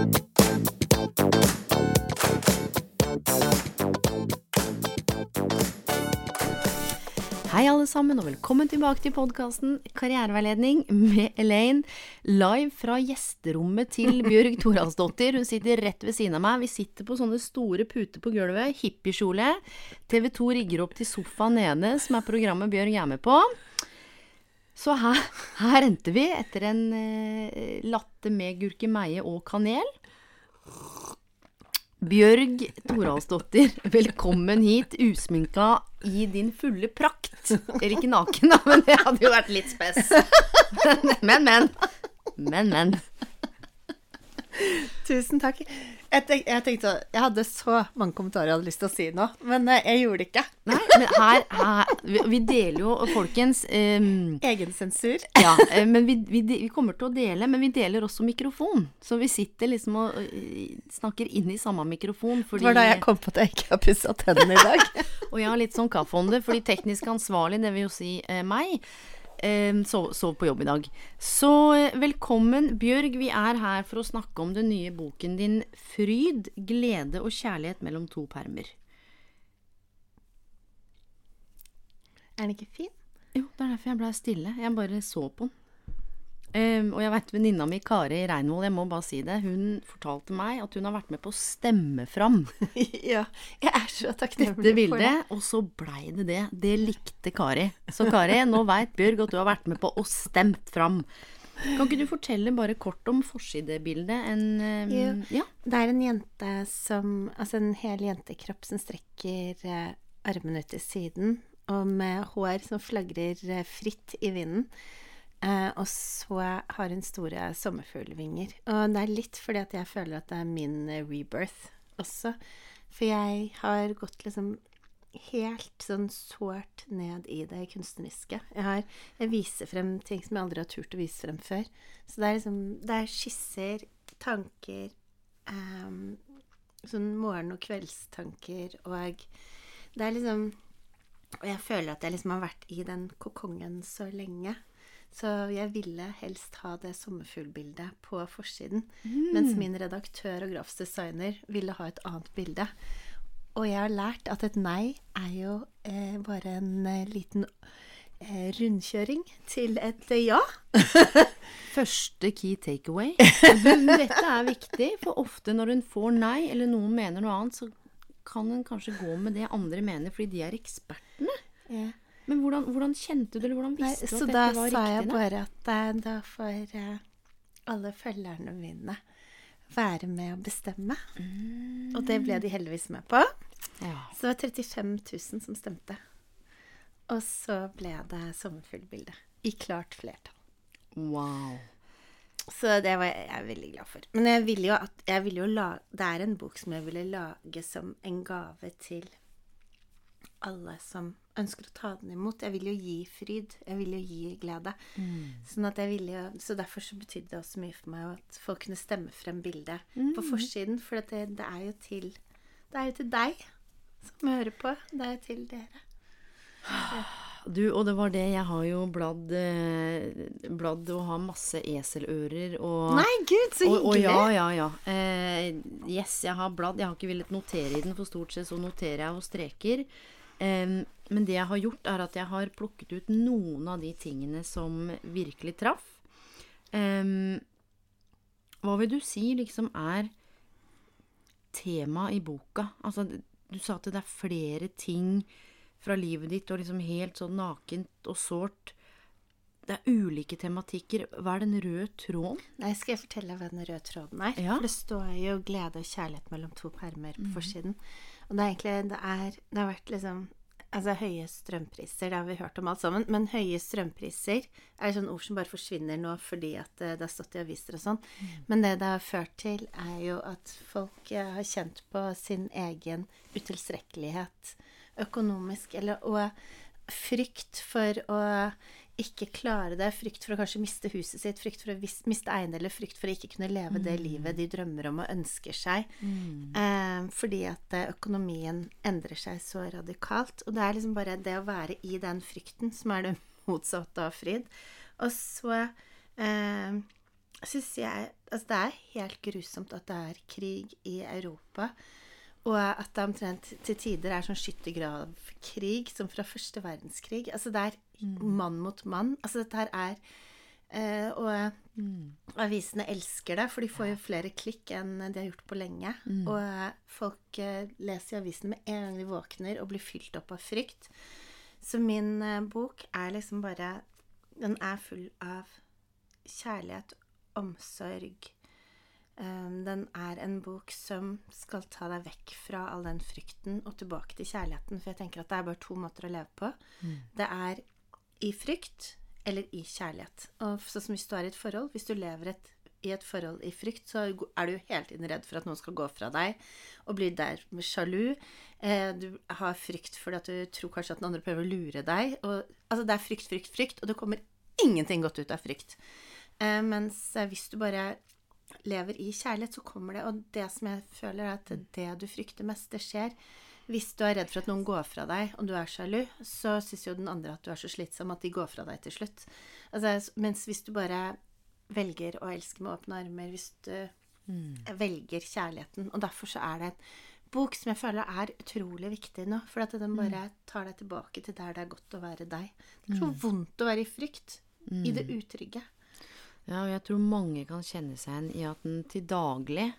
Hei, alle sammen, og velkommen tilbake til podkasten Karriereveiledning med Elaine. Live fra gjesterommet til Bjørg Toralsdottir. Hun sitter rett ved siden av meg. Vi sitter på sånne store puter på gulvet. Hippiekjole. TV 2 rigger opp til sofaen nede, som er programmet Bjørg er med på. Så her, her endte vi etter en eh, latte med gurkemeie og kanel. Bjørg Toralsdottir, velkommen hit, usminka i din fulle prakt. Eller ikke naken, da, men det hadde jo vært litt spes. Men, men. Men, men. Tusen takk. Jeg, tenk, jeg tenkte Jeg hadde så mange kommentarer jeg hadde lyst til å si nå, men eh, jeg gjorde det ikke. Nei, men her, her vi, vi deler jo, folkens um, Egensensur. Ja, eh, men vi, vi, vi kommer til å dele, men vi deler også mikrofon. Så vi sitter liksom og øh, snakker inn i samme mikrofon. Fordi, Det var da jeg kom på at jeg ikke har pussa tennene i dag. Og jeg har litt sånn kaffeånde, fordi teknisk ansvarlig, det vil jo si eh, meg, eh, sov, sov på jobb i dag. Så eh, velkommen, Bjørg. Vi er her for å snakke om den nye boken din 'Fryd, glede og kjærlighet mellom to permer'. Er den ikke fin? Jo, det er derfor jeg ble stille. Jeg bare så på den. Ehm, og jeg vet venninna mi Kari Reinvoll, jeg må bare si det, hun fortalte meg at hun har vært med på å stemme fram ja. Jeg er så takknemlig dette for det. bildet, og så blei det det. Det likte Kari. Så Kari, nå veit Bjørg at du har vært med på å stemt fram. Kan ikke du fortelle bare kort om forsidebildet? En, um, Jo. ja. Det er en jente som Altså en hel jentekropp som strekker uh, armene ut til siden, og med hår som flagrer uh, fritt i vinden. Eh, og så har hun store sommerfuglvinger. Og det er litt fordi at jeg føler at det er min eh, rebirth også. For jeg har gått liksom helt sånn sårt ned i det kunstneriske. Jeg, har, jeg viser frem ting som jeg aldri har turt å vise frem før. Så det er liksom Det er skisser, tanker, ehm, sånn morgen- og kveldstanker, og det er liksom Og jeg føler at jeg liksom har vært i den kokongen så lenge. Så jeg ville helst ha det sommerfuglbildet på forsiden. Mens min redaktør og grafsdesigner ville ha et annet bilde. Og jeg har lært at et nei er jo eh, bare en eh, liten eh, rundkjøring til et eh, ja. Første key takeaway. Dette er viktig, for ofte når hun får nei, eller noen mener noe annet, så kan hun kanskje gå med det andre mener, fordi de er ekspertene. Ja. Men hvordan, hvordan kjente du, eller hvordan Nei, visste du at dette var riktig? Så da sa jeg da? bare at eh, da får eh, alle følgerne mine være med å bestemme. Og det ble de heldigvis med på. Ja. Så det var 35 000 som stemte. Og så ble det sommerfuglbilde. I klart flertall. Wow. Så det var jeg, jeg veldig glad for. Men jeg ville jo at jeg ville jo la, Det er en bok som jeg ville lage som en gave til alle som ønsker å ta den imot. Jeg vil jo gi fryd. Jeg vil jo gi glede. Sånn at jeg ville jo, så derfor så betydde det også mye for meg at folk kunne stemme frem bildet på forsiden. For det, det er jo til Det er jo til deg som hører på. Det er jo til dere. Du, og det var det, jeg har jo bladd, eh, bladd og har masse eselører og Nei, gud, så og, og ja, ja, ja. Eh, yes, jeg har bladd. Jeg har ikke villet notere i den, for stort sett så noterer jeg og streker. Men det jeg har gjort, er at jeg har plukket ut noen av de tingene som virkelig traff. Um, hva vil du si liksom er tema i boka? Altså, du sa at det er flere ting fra livet ditt, og liksom helt sånn nakent og sårt. Det er ulike tematikker. Hva er den røde tråden? Nei, skal jeg fortelle hva den røde tråden er? Ja. For det står jo 'glede og kjærlighet mellom to permer' på forsiden. Og det er egentlig det, er, det har vært liksom Altså høye strømpriser, det har vi hørt om alt sammen. Men høye strømpriser er sånn ord som bare forsvinner nå fordi at eh, det har stått i aviser og sånn. Men det det har ført til, er jo at folk eh, har kjent på sin egen utilstrekkelighet økonomisk, eller og frykt for å ikke klare det, frykt for å kanskje miste huset sitt, frykt for å miste eiendeler, frykt for å ikke kunne leve det livet de drømmer om og ønsker seg. Eh, fordi at eh, økonomien endrer seg så radikalt. Og det er liksom bare det å være i den frykten som er det motsatte av fryd. Og så eh, syns jeg Altså, det er helt grusomt at det er krig i Europa. Og at det omtrent til tider er sånn skyttergravkrig som fra første verdenskrig. Altså det er mann mot mann. Altså dette her er eh, Og avisene elsker det, for de får jo flere klikk enn de har gjort på lenge. Og eh, folk eh, leser i avisene med en gang de våkner og blir fylt opp av frykt. Så min eh, bok er liksom bare Den er full av kjærlighet, omsorg, Um, den er en bok som skal ta deg vekk fra all den frykten og tilbake til kjærligheten. For jeg tenker at det er bare to måter å leve på. Det er i frykt eller i kjærlighet. Og sånn som hvis du er i et forhold Hvis du lever et, i et forhold i frykt, så er du jo hele tiden redd for at noen skal gå fra deg og bli der med sjalu. Eh, du har frykt fordi at du tror kanskje at den andre prøver å lure deg. Og, altså det er frykt, frykt, frykt, og det kommer ingenting godt ut av frykt. Eh, mens eh, hvis du bare lever i kjærlighet, så kommer det. Og det som jeg føler, er at det du frykter mest, det skjer. Hvis du er redd for at noen går fra deg, og du er sjalu, så syns jo den andre at du er så slitsom at de går fra deg til slutt. Altså, mens hvis du bare velger å elske med åpne armer, hvis du velger kjærligheten Og derfor så er det en bok som jeg føler er utrolig viktig nå. For at den bare tar deg tilbake til der det er godt å være deg. Det er så vondt å være i frykt. I det utrygge. Ja, og jeg tror mange kan kjenne seg igjen i at en til daglig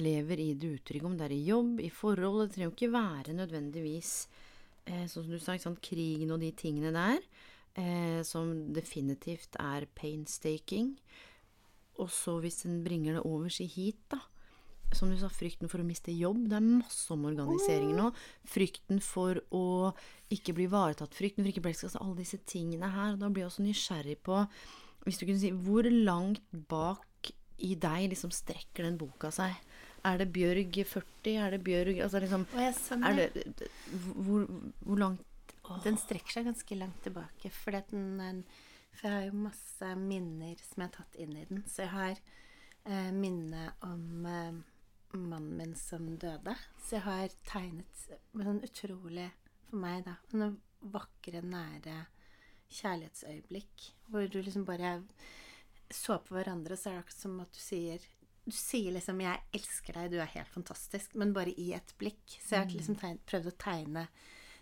lever i det utrygge, om det er i jobb, i forhold. Det trenger jo ikke være nødvendigvis eh, sånn som du sa, sant, krigen og de tingene der, eh, som definitivt er painstaking. Og så hvis en bringer det over seg hit, da. Som du sa, frykten for å miste jobb. Det er masse omorganiseringer nå. Frykten for å ikke bli ivaretatt. Frykten for ikke bli. Altså alle disse tingene her. Og da blir jeg også nysgjerrig på Hvis du kunne si Hvor langt bak i deg liksom strekker den boka seg? Er det Bjørg 40? Er det Bjørg Altså liksom jeg skjønner. er det, hvor, hvor langt Den strekker seg ganske langt tilbake. For, den- for jeg har jo masse minner som jeg har tatt inn i den. Så jeg har eh, minne om eh, mannen min som døde. Så jeg har tegnet med sånn utrolig, for meg, da, Noen vakre, nære kjærlighetsøyeblikk. Hvor du liksom bare så på hverandre, og så er det akkurat som at du sier du sier liksom 'jeg elsker deg, du er helt fantastisk', men bare i et blikk. Så jeg har liksom tegn, prøvd å tegne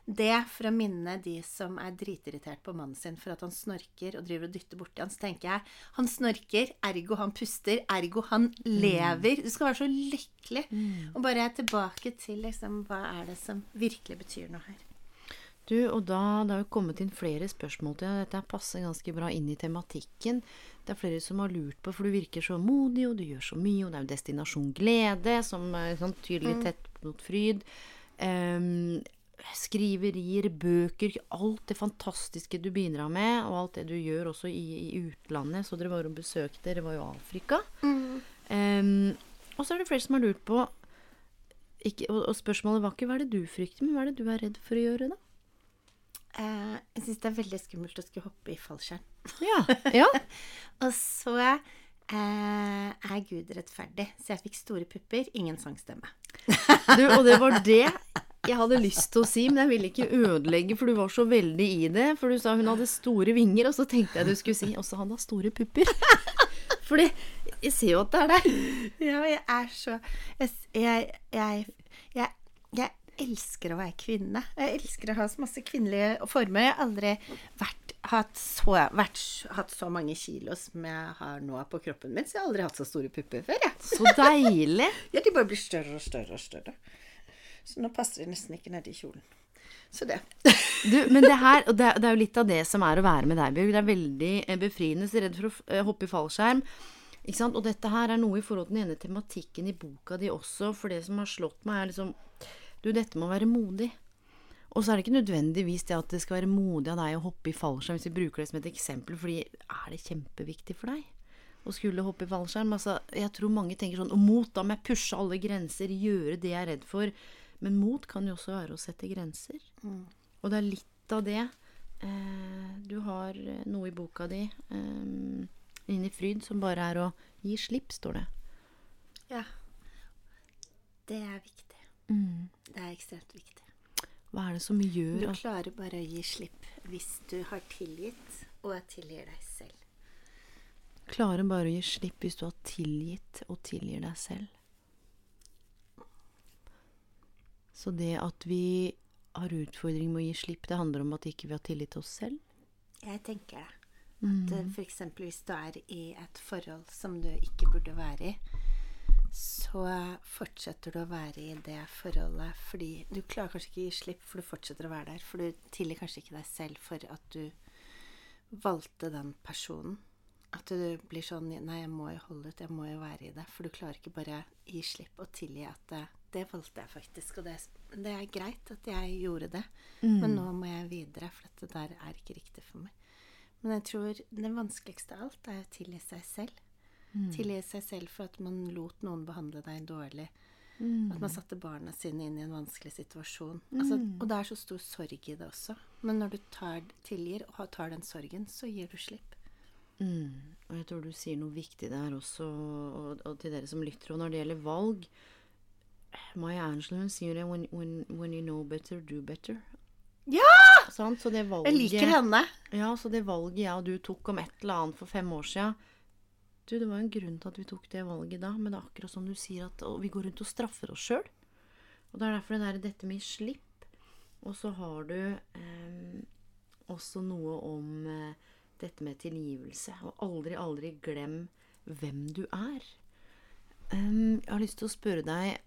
det for å minne de som er dritirritert på mannen sin for at han snorker og driver og dytter borti han. Så tenker jeg han snorker, ergo han puster, ergo han lever. Du skal være så lykkelig. Og bare tilbake til liksom hva er det som virkelig betyr noe her. Du, og da, det har jo kommet inn flere spørsmål til deg. Dette passer ganske bra inn i tematikken. Det er flere som har lurt på, for du virker så modig, og du gjør så mye, og det er jo Destinasjon Glede, som er sånn tydelig tett mot fryd. Um, skriverier, bøker, alt det fantastiske du bidrar med, og alt det du gjør også i, i utlandet. Så dere var og besøkte, dere var jo Afrika. Afrika. Um, og så er det flere som har lurt på ikke, og, og spørsmålet var ikke hva er det du frykter, men hva er det du er redd for å gjøre, da? Eh, jeg syns det er veldig skummelt å skulle hoppe i fallskjerm. Ja. ja. Og så eh, er Gud rettferdig, så jeg fikk store pupper, ingen sangstemme. Du, og det var det jeg hadde lyst til å si, men jeg ville ikke ødelegge, for du var så veldig i det. For du sa hun hadde store vinger, og så tenkte jeg du skulle si også han har store pupper. Fordi jeg ser jo at det er deg. Ja, jeg er så Jeg, jeg, jeg, jeg, elsker å være kvinne. Jeg elsker å ha så masse kvinnelige former. Jeg har aldri vært, hatt, så, vært, hatt så mange kilo som jeg har nå på kroppen min, så jeg har aldri hatt så store pupper før. Jeg. Så deilig. Ja, de bare blir større og større og større. Så nå passer de nesten ikke nedi kjolen. Så det. Du, men det her, og det, det er jo litt av det som er å være med deg, Bjørg. Det er veldig eh, befriende. Så redd for å eh, hoppe i fallskjerm. Ikke sant? Og dette her er noe i forhold til den ene tematikken i boka di også. For det som har slått meg, er liksom Du, dette må være modig. Og så er det ikke nødvendigvis det at det skal være modig av deg å hoppe i fallskjerm, hvis vi bruker det som et eksempel, fordi er det kjempeviktig for deg å skulle hoppe i fallskjerm? Altså, jeg tror mange tenker sånn Og mot, da må jeg pushe alle grenser, gjøre det jeg er redd for. Men mot kan jo også være å sette grenser. Og det er litt av det. Eh, du har eh, noe i boka di, eh, Inn i fryd, som bare er å gi slipp, står det. Ja. Det er viktig. Det er ekstremt viktig. Hva er det som gjør Du klarer bare å gi slipp hvis du har tilgitt og tilgir deg selv. Klarer bare å gi slipp hvis du har tilgitt og tilgir deg selv. Så det at vi har utfordring med å gi slipp, det handler om at ikke vi har tillit til oss selv? Jeg tenker det. At mm. f.eks. hvis du er i et forhold som du ikke burde være i, så fortsetter du å være i det forholdet fordi du klarer kanskje ikke å gi slipp, for du fortsetter å være der. For du tilgir kanskje ikke deg selv for at du valgte den personen. At du blir sånn Nei, jeg må jo holde ut, jeg må jo være i det. For du klarer ikke bare gi slipp og tilgi at det, det valgte jeg faktisk. Og det, det, er greit at jeg gjorde det, men nå må jeg videre, for dette der er ikke riktig for meg. Men jeg tror det vanskeligste av alt er å tilgi seg selv. Tilgi seg selv for at man lot noen behandle deg dårlig. At man satte barna sine inn i en vanskelig situasjon. Altså, og det er så stor sorg i det også. Men når du tar, tilgir og tar den sorgen, så gir du slipp. Mm. Og jeg tror du sier noe viktig der også, og, og til dere som lytter. Og når det gjelder valg Maya Angelou sier det when, when, when you know better, do better. Ja! Sant? Så det valget, Jeg liker henne. Ja, så det valget jeg og du tok om et eller annet for fem år siden Du, det var en grunn til at vi tok det valget da, men det er akkurat som du sier at vi går rundt og straffer oss sjøl. Og det er derfor det der dette med slipp. Og så har du eh, også noe om eh, dette med tilgivelse. Og aldri, aldri glem hvem du er. Um, jeg har lyst til å spørre deg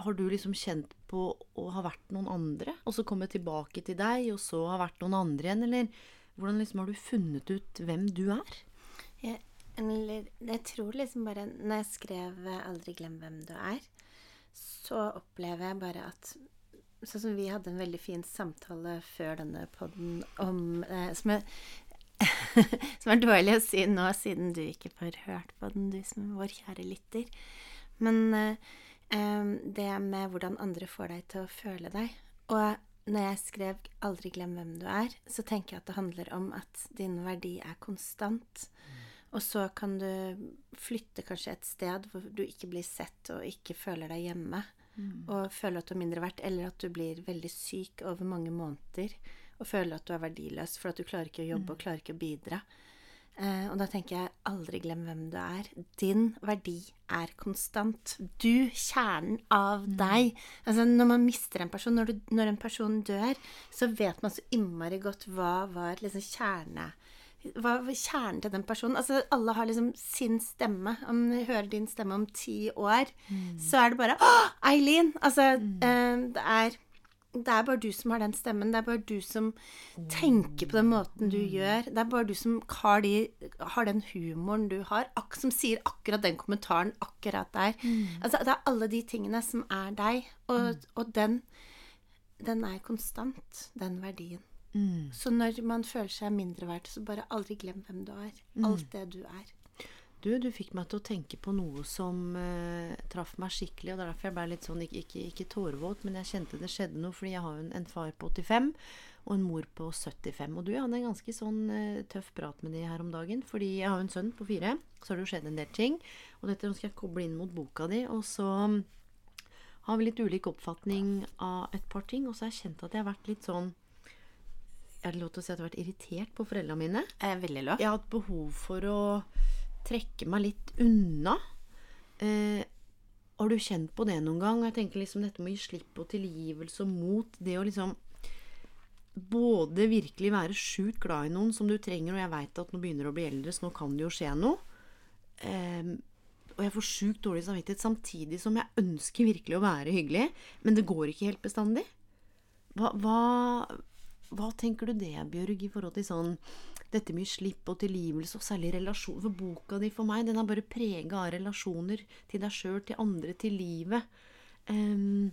Har du liksom kjent på å ha vært noen andre, og så komme tilbake til deg, og så ha vært noen andre igjen? Eller hvordan liksom har du funnet ut hvem du er? Jeg, eller, jeg tror liksom bare Når jeg skrev 'Aldri glem hvem du er', så opplever jeg bare at Sånn som vi hadde en veldig fin samtale før denne podden om eh, som, er, som er dårlig å si nå, siden du ikke får hørt på den, du som vår kjære lytter. Men eh, det med hvordan andre får deg til å føle deg. Og når jeg skrev 'Aldri glem hvem du er', så tenker jeg at det handler om at din verdi er konstant. Og så kan du flytte kanskje et sted hvor du ikke blir sett og ikke føler deg hjemme. Og føler at du er mindre verdt, eller at du blir veldig syk over mange måneder og føler at du er verdiløs for at du klarer ikke å jobbe og klarer ikke å bidra. Eh, og da tenker jeg aldri glem hvem du er. Din verdi er konstant. Du, kjernen av deg. Altså Når man mister en person, når, du, når en person dør, så vet man så innmari godt hva var liksom kjerne hva var kjernen til den personen? Altså, alle har liksom sin stemme. Om du hører din stemme om ti år, så er det bare Å, Eileen! Altså, eh, det er det er bare du som har den stemmen. Det er bare du som tenker på den måten du gjør. Det er bare du som har, de, har den humoren du har, ak som sier akkurat den kommentaren akkurat der. Altså, det er alle de tingene som er deg, og, og den, den er konstant, den verdien. Så når man føler seg mindre verdt, så bare aldri glem hvem du er. Alt det du er. Du, du fikk meg til å tenke på noe som uh, traff meg skikkelig. Og det er derfor jeg ble litt sånn, ikke, ikke, ikke tårevåt, men jeg kjente det skjedde noe. Fordi jeg har jo en, en far på 85 og en mor på 75. Og du, jeg hadde en ganske sånn uh, tøff prat med de her om dagen. Fordi jeg har jo en sønn på fire, så har det jo skjedd en del ting. Og dette skal jeg koble inn mot boka di. Og så har vi litt ulik oppfatning av et par ting. Og så har jeg kjent at jeg har vært litt sånn Er det lov til å si at jeg har vært irritert på foreldrene mine? Er veldig lov. Jeg har hatt behov for å trekke meg litt unna. Eh, har du kjent på det noen gang? Jeg tenker liksom dette med å gi slipp på tilgivelse og mot. Det å liksom både virkelig være sjukt glad i noen som du trenger, og jeg veit at nå begynner du å bli eldre, så nå kan det jo skje noe. Eh, og jeg får sjukt dårlig samvittighet samtidig som jeg ønsker virkelig å være hyggelig, men det går ikke helt bestandig. Hva, hva, hva tenker du det, Bjørg, i forhold til sånn dette med slipp og tilgivelse, og særlig relasjon For boka di for meg, den er bare prega av relasjoner til deg sjøl, til andre, til livet. Um,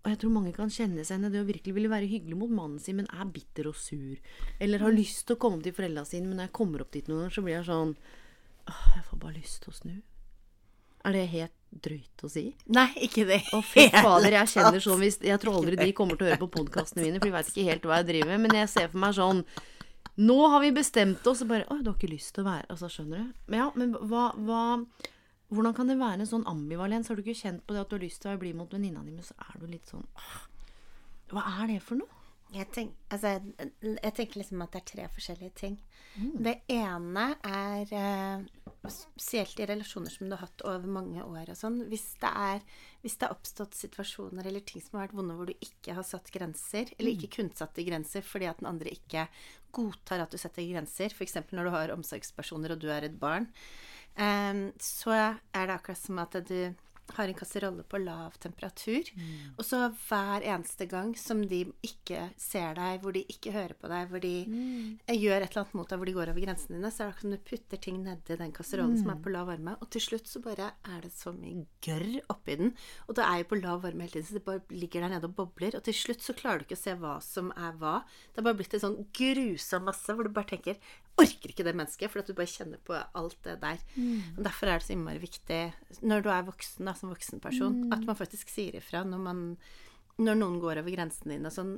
Og jeg tror mange kan kjenne seg igjen i det å virkelig ville være hyggelig mot mannen sin, men er bitter og sur. Eller har lyst til å komme til foreldra sine, men når jeg kommer opp dit noen ganger, så blir jeg sånn Åh, jeg får bare lyst til å snu. Er det helt drøyt å si? Nei, ikke det. Å, fy fader, jeg kjenner sånn hvis Jeg tror aldri de kommer til å høre på podkastene mine, for de veit ikke helt hva jeg driver med, men jeg ser for meg sånn Nå har vi bestemt oss, og bare Å, du har ikke lyst til å være Altså, skjønner du? Men ja, men hva, hva Hvordan kan det være en sånn ambivalens? Har du ikke kjent på det at du har lyst til å bli mot venninna di, men så er du litt sånn Hva er det for noe? Jeg, tenk, altså, jeg tenker liksom at det er tre forskjellige ting. Det ene er eh, spesielt i relasjoner som du har hatt over mange år og sånn. Hvis det er hvis det har oppstått situasjoner eller ting som har vært vonde hvor du ikke har satt grenser, eller ikke kun satte grenser fordi at den andre ikke godtar at du setter grenser, f.eks. når du har omsorgspersoner og du er et barn, eh, så er det akkurat som at du har en kasserolle på lav temperatur. Og så hver eneste gang som de ikke ser deg, hvor de ikke hører på deg, hvor de mm. gjør et eller annet mot deg, hvor de går over grensene dine, så er det akkurat som du putter ting nedi den kasserollen som er på lav varme. Og til slutt så bare er det så mye gørr oppi den. Og det er jo på lav varme hele tiden, så det bare ligger der nede og bobler. Og til slutt så klarer du ikke å se hva som er hva. Det har bare blitt en sånn grusom masse hvor du bare tenker orker ikke det mennesket, for at du bare kjenner på alt det der. Og Derfor er det så innmari viktig når du er voksen, da, som voksen person, at man faktisk sier ifra når, man, når noen går over grensene dine. Sånn,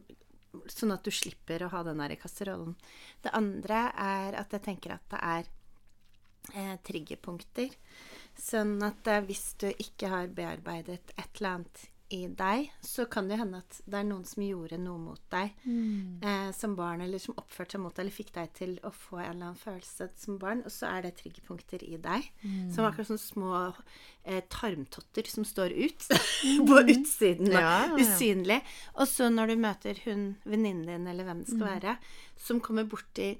sånn at du slipper å ha den der i kasserollen. Det andre er at jeg tenker at det er eh, triggerpunkter. Sånn at eh, hvis du ikke har bearbeidet et eller annet i deg, så kan det hende at det er noen som gjorde noe mot deg eh, som barn, eller som oppførte seg mot deg, eller fikk deg til å få en eller annen følelse som barn, og så er det triggerpunkter i deg. Som akkurat sånne små eh, tarmtotter som står ut på utsiden, Ja, ja, ja. usynlig. Og så når du møter hun venninnen din, eller hvem det skal være, som kommer borti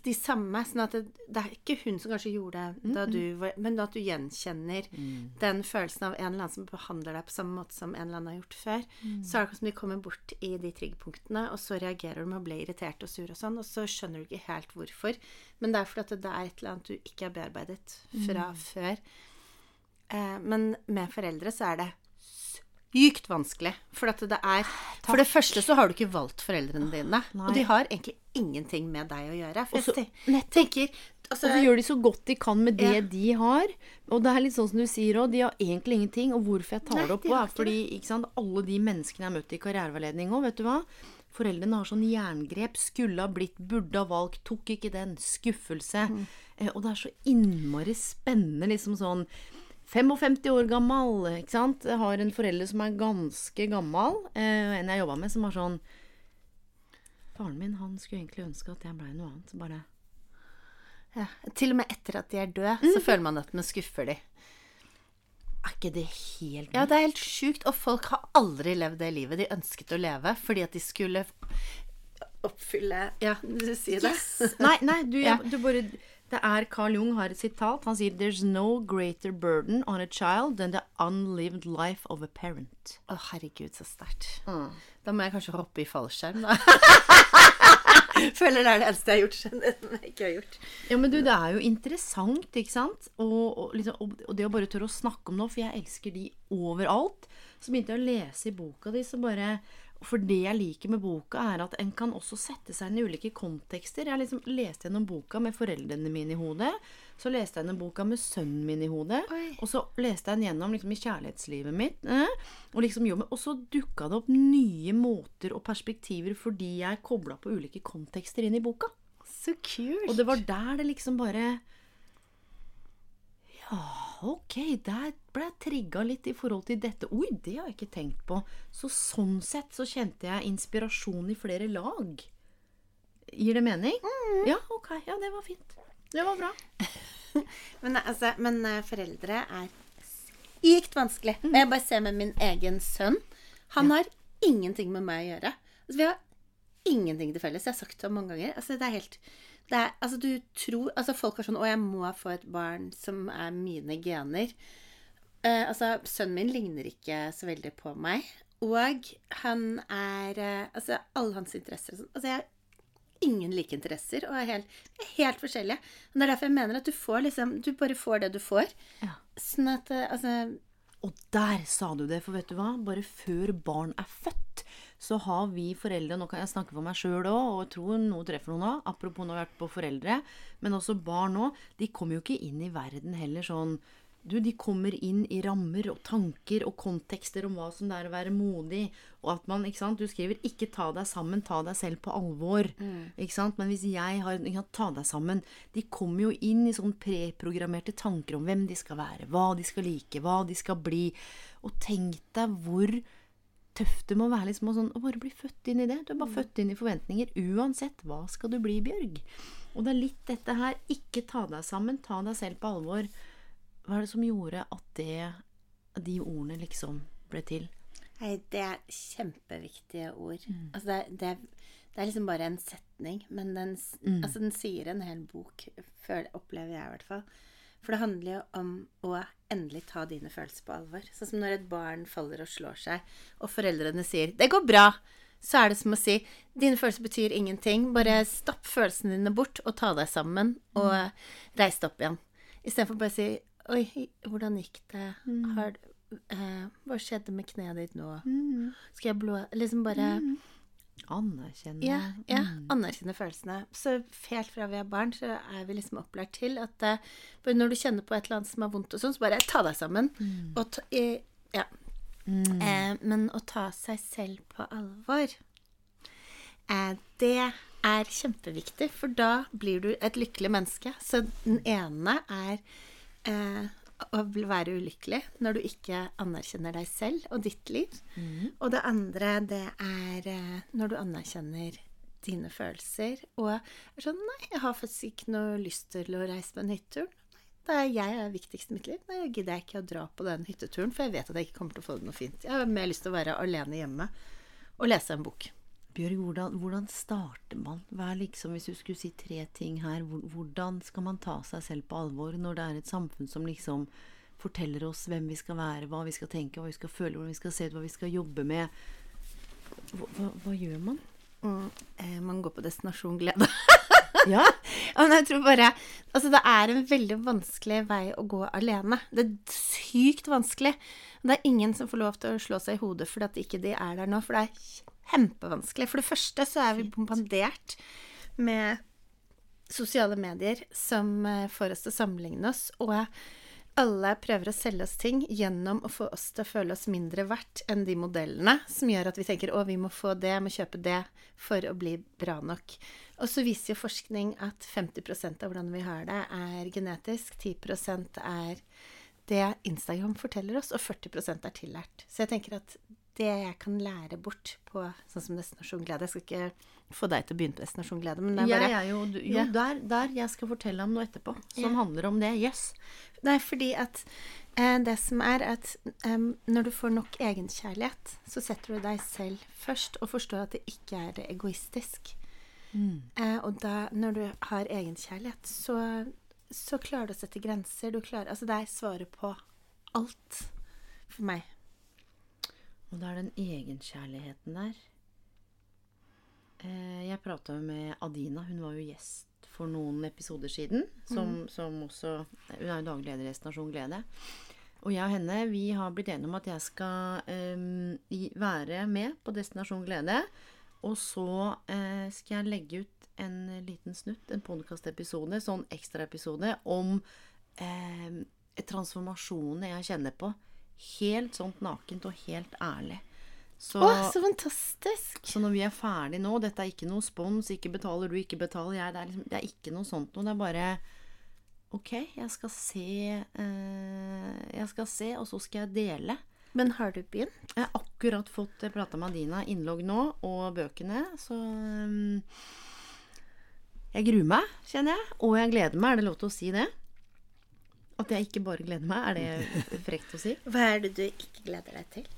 de samme, sånn at det, det er ikke hun som kanskje gjorde det da du var Men at du gjenkjenner den følelsen av en eller annen som behandler deg på samme måte som en eller annen har gjort før. Så er det som de kommer bort i de triggerpunktene, og så reagerer du med å bli irritert og sur og sånn, og så skjønner du ikke helt hvorfor. Men det er fordi at det er et eller annet du ikke har bearbeidet fra før. Eh, men med foreldre så er det sykt vanskelig. For at det er For det første så har du ikke valgt foreldrene dine. Og de har egentlig ingenting med deg å gjøre. og så tenker altså, Og så gjør de så godt de kan med det Ja. de har. Og det er litt sånn som du sier òg, de har egentlig ingenting. Og hvorfor jeg tar Nei, det opp de er fordi sant, alle de menneskene jeg har møtt i karriereveiledning òg, vet du hva. Foreldrene har sånn jerngrep. Skulle ha blitt, burde ha valgt, tok ikke den. Skuffelse. Mm. Eh, og det er så innmari spennende, liksom sånn 55 år gammel, ikke sant. Jeg har en forelder som er ganske gammel, eh, en jeg jobba med, som var sånn Faren min han skulle egentlig ønske at jeg blei noe annet. Bare ja, Til og med etter at de er døde, så føler man at man skuffer de. Er ikke det helt Ja, det er helt sjukt. Og folk har aldri levd det livet de ønsket å leve, fordi at de skulle oppfylle Ja, du sier det? Nei, nei, du, Ja. du bare Det er Carl Jung har et sitat. Han sier There's no greater burden on a child than the unlived life of a parent. Å, herregud, så sterkt. Da må jeg kanskje hoppe i fallskjerm, da. Føler det er det eneste jeg har gjort Skjønner jeg ikke har gjort. Ja, men du, det er jo interessant, ikke sant? Og, og, liksom, og det å bare tørre å snakke om noe, for jeg elsker de overalt. Så begynte jeg å lese i boka di, så bare For det jeg liker med boka, er at en kan også sette seg inn i ulike kontekster. Jeg liksom leste gjennom boka med foreldrene mine i hodet. Så leste jeg gjennom boka med sønnen min i hodet. Oi. Og så leste jeg den gjennom liksom, i kjærlighetslivet mitt. Eh? Og liksom. Og så dukka det opp nye måter og perspektiver fordi jeg kobla på ulike kontekster inn i boka. Så kult. Og det var der det liksom bare Ja, ok, der ble jeg trigga litt i forhold til dette. Oi, det har jeg ikke tenkt på. Så sånn sett så kjente jeg inspirasjon i flere lag. Gir det mening? Ja, ok. Ja, det var fint. Det var bra. Men, altså, men eh, foreldre er sykt vanskelig. Mm. jeg bare ser med min egen sønn. Han har ingenting med meg å gjøre. Altså, vi har ingenting til felles. Jeg har sagt det mange ganger. Altså, det er helt er, altså, du tror, altså, Folk er sånn 'Å, jeg må få et barn som er mine gener'. Uh, altså, Sønnen min ligner ikke så veldig på meg. Og han er uh, Altså, alle hans interesser og sånn Altså, jeg har ingen like interesser og er helt, er helt forskjellige. Og det er derfor jeg mener at du får liksom Du bare får det du får. Ja. Sånn at uh, Altså Og der sa du det, for vet du hva? Bare før barn er født, så har vi foreldre Nå kan jeg snakke for meg sjøl òg, og jeg tror noe treffer noen òg. Apropos når vi har vært på foreldre. Men også barn òg. De kommer jo ikke inn i verden heller sånn du, de kommer inn i rammer og tanker og kontekster om hva som det er å være modig. Og at man, ikke sant, Du skriver 'ikke ta deg sammen, ta deg selv på alvor'. ikke sant, Men hvis jeg har ja, 'ta deg sammen' De kommer jo inn i sånn preprogrammerte tanker om hvem de skal være, hva de skal like, hva de skal bli. Og tenk deg hvor tøft det må være liksom, å, sånn, å bare bli født inn i det. Du er bare født inn i forventninger. Uansett, hva skal du bli, Bjørg? Og det er litt dette her. Ikke ta deg sammen, ta deg selv på alvor. Hva er det som gjorde at det, de ordene liksom ble til? Nei, det er kjempeviktige ord. Altså det, det, det er liksom bare en setning, men den, mm. altså den sier en hel bok, føler, opplever jeg i hvert fall. For det handler jo om å endelig ta dine følelser på alvor. Sånn som når et barn faller og slår seg, og foreldrene sier 'det går bra', så er det som å si 'dine følelser betyr ingenting', bare stopp følelsene dine bort og ta deg sammen og reis deg opp igjen. Istedenfor bare å si 'oi, hvordan gikk det', har, eh, hva skjedde med kneet ditt nå? Skal jeg blå Liksom bare Anerkjenne ja, ja, anerkjenne følelsene. Så helt fra vi er barn, så er vi liksom opplært til at eh, når du kjenner på et eller annet som er vondt og sånn, så bare ta deg sammen. Og ta, eh, ja. Eh, men å ta seg selv på alvor, eh, det er kjempeviktig, for da blir du et lykkelig menneske. Så den ene er eh, å være ulykkelig når du ikke anerkjenner deg selv og ditt liv. Og det andre, det er eh, når du anerkjenner dine følelser og er sånn Nei, jeg har faktisk ikke noe lyst til å reise på en hyttetur. Det er jeg er viktigst i mitt liv. Nei, gidder jeg ikke å dra på den hytteturen, for jeg vet at jeg ikke kommer til å få det noe fint. Jeg har mer lyst til å være alene hjemme og lese en bok. Bjørg, hvordan, hvordan starter man? Hva er liksom, Hvis du skulle si tre ting her, hvordan skal man ta seg selv på alvor når det er et samfunn som liksom forteller oss hvem vi skal være, hva vi skal tenke, hva vi skal føle, hvordan vi skal se ut, hva vi skal jobbe med? Hva, hva, hva gjør man? Mm, eh, man går på destinasjon glede. Ja, Ja, men jeg tror bare Altså, det er en veldig vanskelig vei å gå alene. Det er sykt vanskelig. Det er ingen som får lov til å slå seg i hodet fordi at ikke de er der nå, for det er kjempevanskelig. For det første så er vi bombardert med sosiale medier som eh, får oss til å sammenligne oss, og alle prøver å selge oss ting gjennom å få oss til å føle oss mindre verdt enn de modellene, som gjør at vi tenker å, vi må få det, må kjøpe det for å bli bra nok. Og så viser jo forskning at 50% av hvordan vi har det, er genetisk, 10% er det Instagram forteller oss, og 40% er tillært. Så jeg tenker at det jeg kan lære bort på sånn som Destinasjon Glede Jeg skal ikke få deg til å begynne på Destinasjon Glede, men det er bare ja, ja, jo, jo Ja. der, der jeg skal fortelle om noe etterpå, som handler om det. Yes. Nei, fordi at eh, det som er at um, når du får nok egenkjærlighet, så setter du deg selv først og forstår at det ikke er egoistisk. Eh, og da, når du har egenkjærlighet, så, så klarer du å sette grenser. Du klarer, altså det er svaret på alt for meg. Og det er den egenkjærligheten der. Eh, Jeg prata med Adina, hun var jo gjest for noen episoder siden. Som, som også Hun er jo daglig leder i Destinasjon Glede. Og jeg og henne vi har blitt enige om at jeg skal em, være med på Destinasjon Glede. Og så eh, skal jeg legge ut en liten snutt, en podkastepisode, sånn ekstraepisode, om eh, transformasjonene jeg kjenner på. Helt sånt nakent og helt ærlig. Så, Å, så fantastisk! så når vi er ferdig nå Dette er ikke noe spons, ikke betaler du, ikke betaler jeg. Det er, liksom, det er ikke noe sånt noe. Det er bare Ok, jeg skal se eh, Jeg skal se, og så skal jeg dele. Men har du begynt? Jeg har akkurat fått prata med Adina innlogg nå, og bøkene, så um, Jeg gruer meg, kjenner jeg. Og jeg gleder meg. Er det lov til å si det? At jeg ikke bare gleder meg? Er det frekt å si? Hva er det du ikke gleder deg til?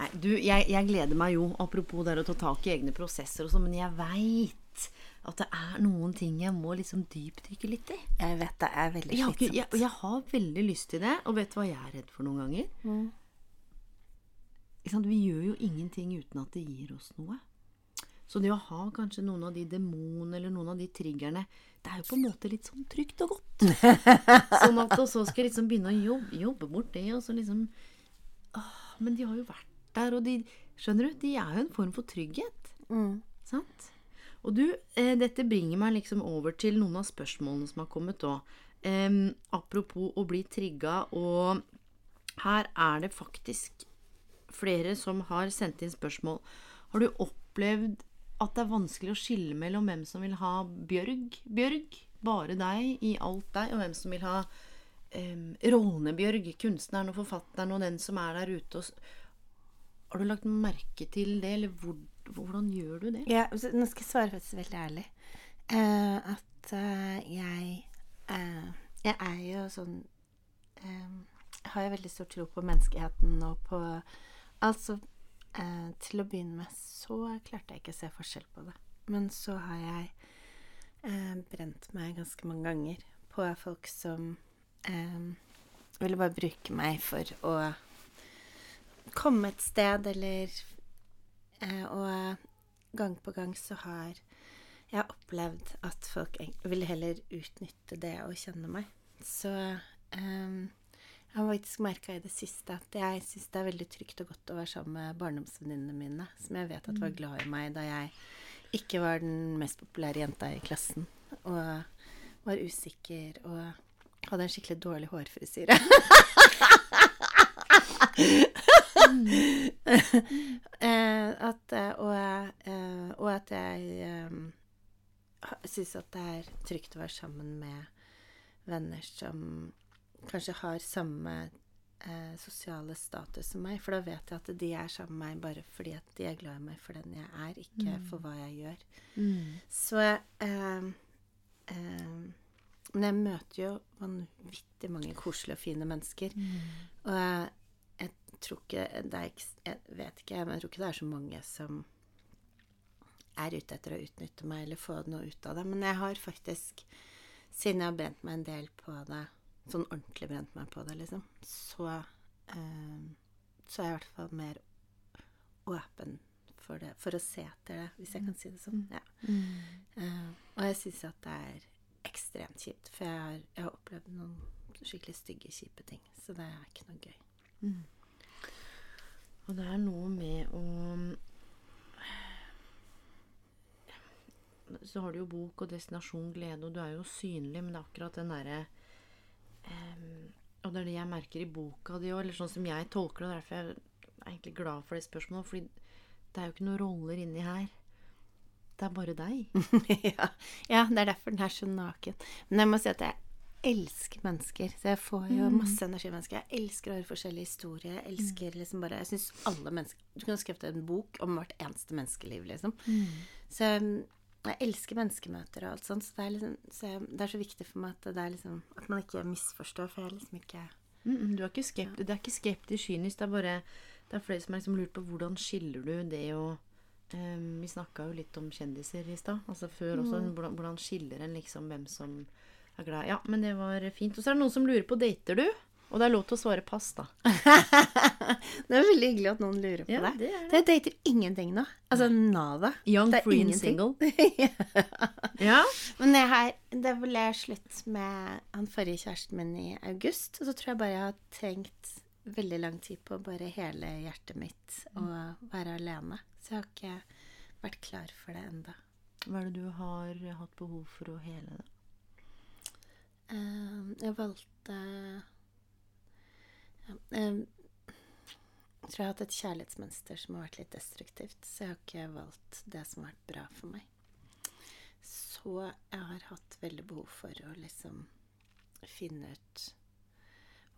Nei, du, jeg, jeg gleder meg jo, apropos det å ta tak i egne prosesser og sånn, men jeg veit at det er noen ting jeg må liksom dypdykke litt i. Jeg vet det er veldig slitsomt. jeg, jeg, jeg har veldig lyst til det, og vet du hva jeg er redd for noen ganger? Sant? Vi gjør jo ingenting uten at det gir oss noe. Så det å ha kanskje noen av de demonene eller noen av de triggerne, det er jo på en måte litt sånn trygt og godt. sånn at og så skal jeg liksom begynne å jobbe, jobbe bort det, og så liksom Men de har jo vært der, og de Skjønner du? De er jo en form for trygghet. Sant? Og du, eh, dette bringer meg liksom over til noen av spørsmålene som har kommet òg. Eh, apropos å bli trigga, og her er det faktisk flere som har sendt inn spørsmål. Har du opplevd at det er vanskelig å skille mellom hvem som vil ha Bjørg, Bjørg, bare deg, i alt deg, og hvem som vil ha um, Rånebjørg, kunstneren og forfatteren og den som er der ute og Har du lagt merke til det, eller hvor, hvordan gjør du det? Ja, nå skal jeg svare faktisk veldig ærlig. Uh, at uh, jeg uh, Jeg er jo sånn Jeg har jo veldig stor tro på menneskeheten og på Altså, eh, til å begynne med så klarte jeg ikke å se forskjell på det. Men så har jeg eh, brent meg ganske mange ganger på folk som eh, ville bare bruke meg for å komme et sted, eller eh, Og gang på gang så har jeg opplevd at folk vil heller utnytte det å kjenne meg. Så eh, jeg har faktisk merka i det siste at jeg syns det er veldig trygt og godt å være sammen med barndomsvenninnene mine, som jeg vet at var glad i meg da jeg ikke var den mest populære jenta i klassen, og var usikker og hadde en skikkelig dårlig hårfrisyre. Eh, at, eh, og, eh, og at jeg eh, syns at det er trygt å være sammen med venner som kanskje har samme eh, sosiale status som meg. For da vet jeg at de er sammen med meg bare fordi at de er glad i meg for den jeg er, ikke for hva jeg gjør. Så eh, eh, Men jeg møter jo vanvittig mange koselige og fine mennesker. Og jeg, jeg tror ikke det er, Jeg vet ikke, men jeg tror ikke det er så mange som er ute etter å utnytte meg eller få noe ut av det. Men jeg har faktisk, siden jeg har brent meg en del på det, sånn ordentlig brent meg på det, liksom, så, eh, så er jeg i hvert fall mer åpen for det, for å se etter det, hvis jeg kan si det sånn. Ja. Eh, og jeg syns at det er ekstremt kjipt, for jeg har, jeg har opplevd noen skikkelig stygge, kjipe ting, så det er ikke noe gøy. Og det er noe med å Så har du jo bok og destinasjon glede, og du er jo synlig, men det er akkurat den derre em, Og det er det jeg merker i boka di òg, eller sånn som jeg tolker det. Derfor er jeg egentlig glad for det spørsmålet. Fordi det er jo ikke noen roller inni her. Det er bare deg. ja, ja, det er derfor den er så naken. Men jeg må si at jeg elsker mennesker. Så jeg får jo masse energi av mennesker. Jeg elsker å høre forskjellige historier. Jeg elsker liksom bare Jeg syns alle mennesker Du kunne skrevet en bok om hvert eneste menneskeliv, liksom. Så jeg elsker menneskemøter og alt sånt. Så det er liksom så jeg, Det er så viktig for meg at det er liksom At man ikke misforstår, for jeg er liksom ikke Mm, mm, du er ikke skeptisk, det er ikke skeptisk kynisk. Det er bare Det er flere som har liksom lurt på hvordan skiller du det å um, Vi snakka jo litt om kjendiser i stad. Altså før også. Hvordan, hvordan skiller en liksom hvem som er glad Ja, men det var fint. Og så er det noen som lurer på dater du? Og det er lov til å svare pass, da. Det er veldig hyggelig at noen lurer på Ja, deg. det er det. Jeg dater ingenting nå. Altså nada. Young, Det er free and single. Ja. Men jeg har, det ble slutt med han forrige kjæresten min i august. Og så tror jeg bare jeg har trengt veldig lang tid på bare hele hjertet mitt og være alene. Så jeg har ikke vært klar for det enda. Hva er det du har hatt behov for å hele det? Eh, jeg valgte Jeg tror jeg har hatt et kjærlighetsmønster som har vært litt destruktivt. Så jeg har ikke valgt det som har vært bra for meg. Så jeg har hatt veldig behov for å liksom finne ut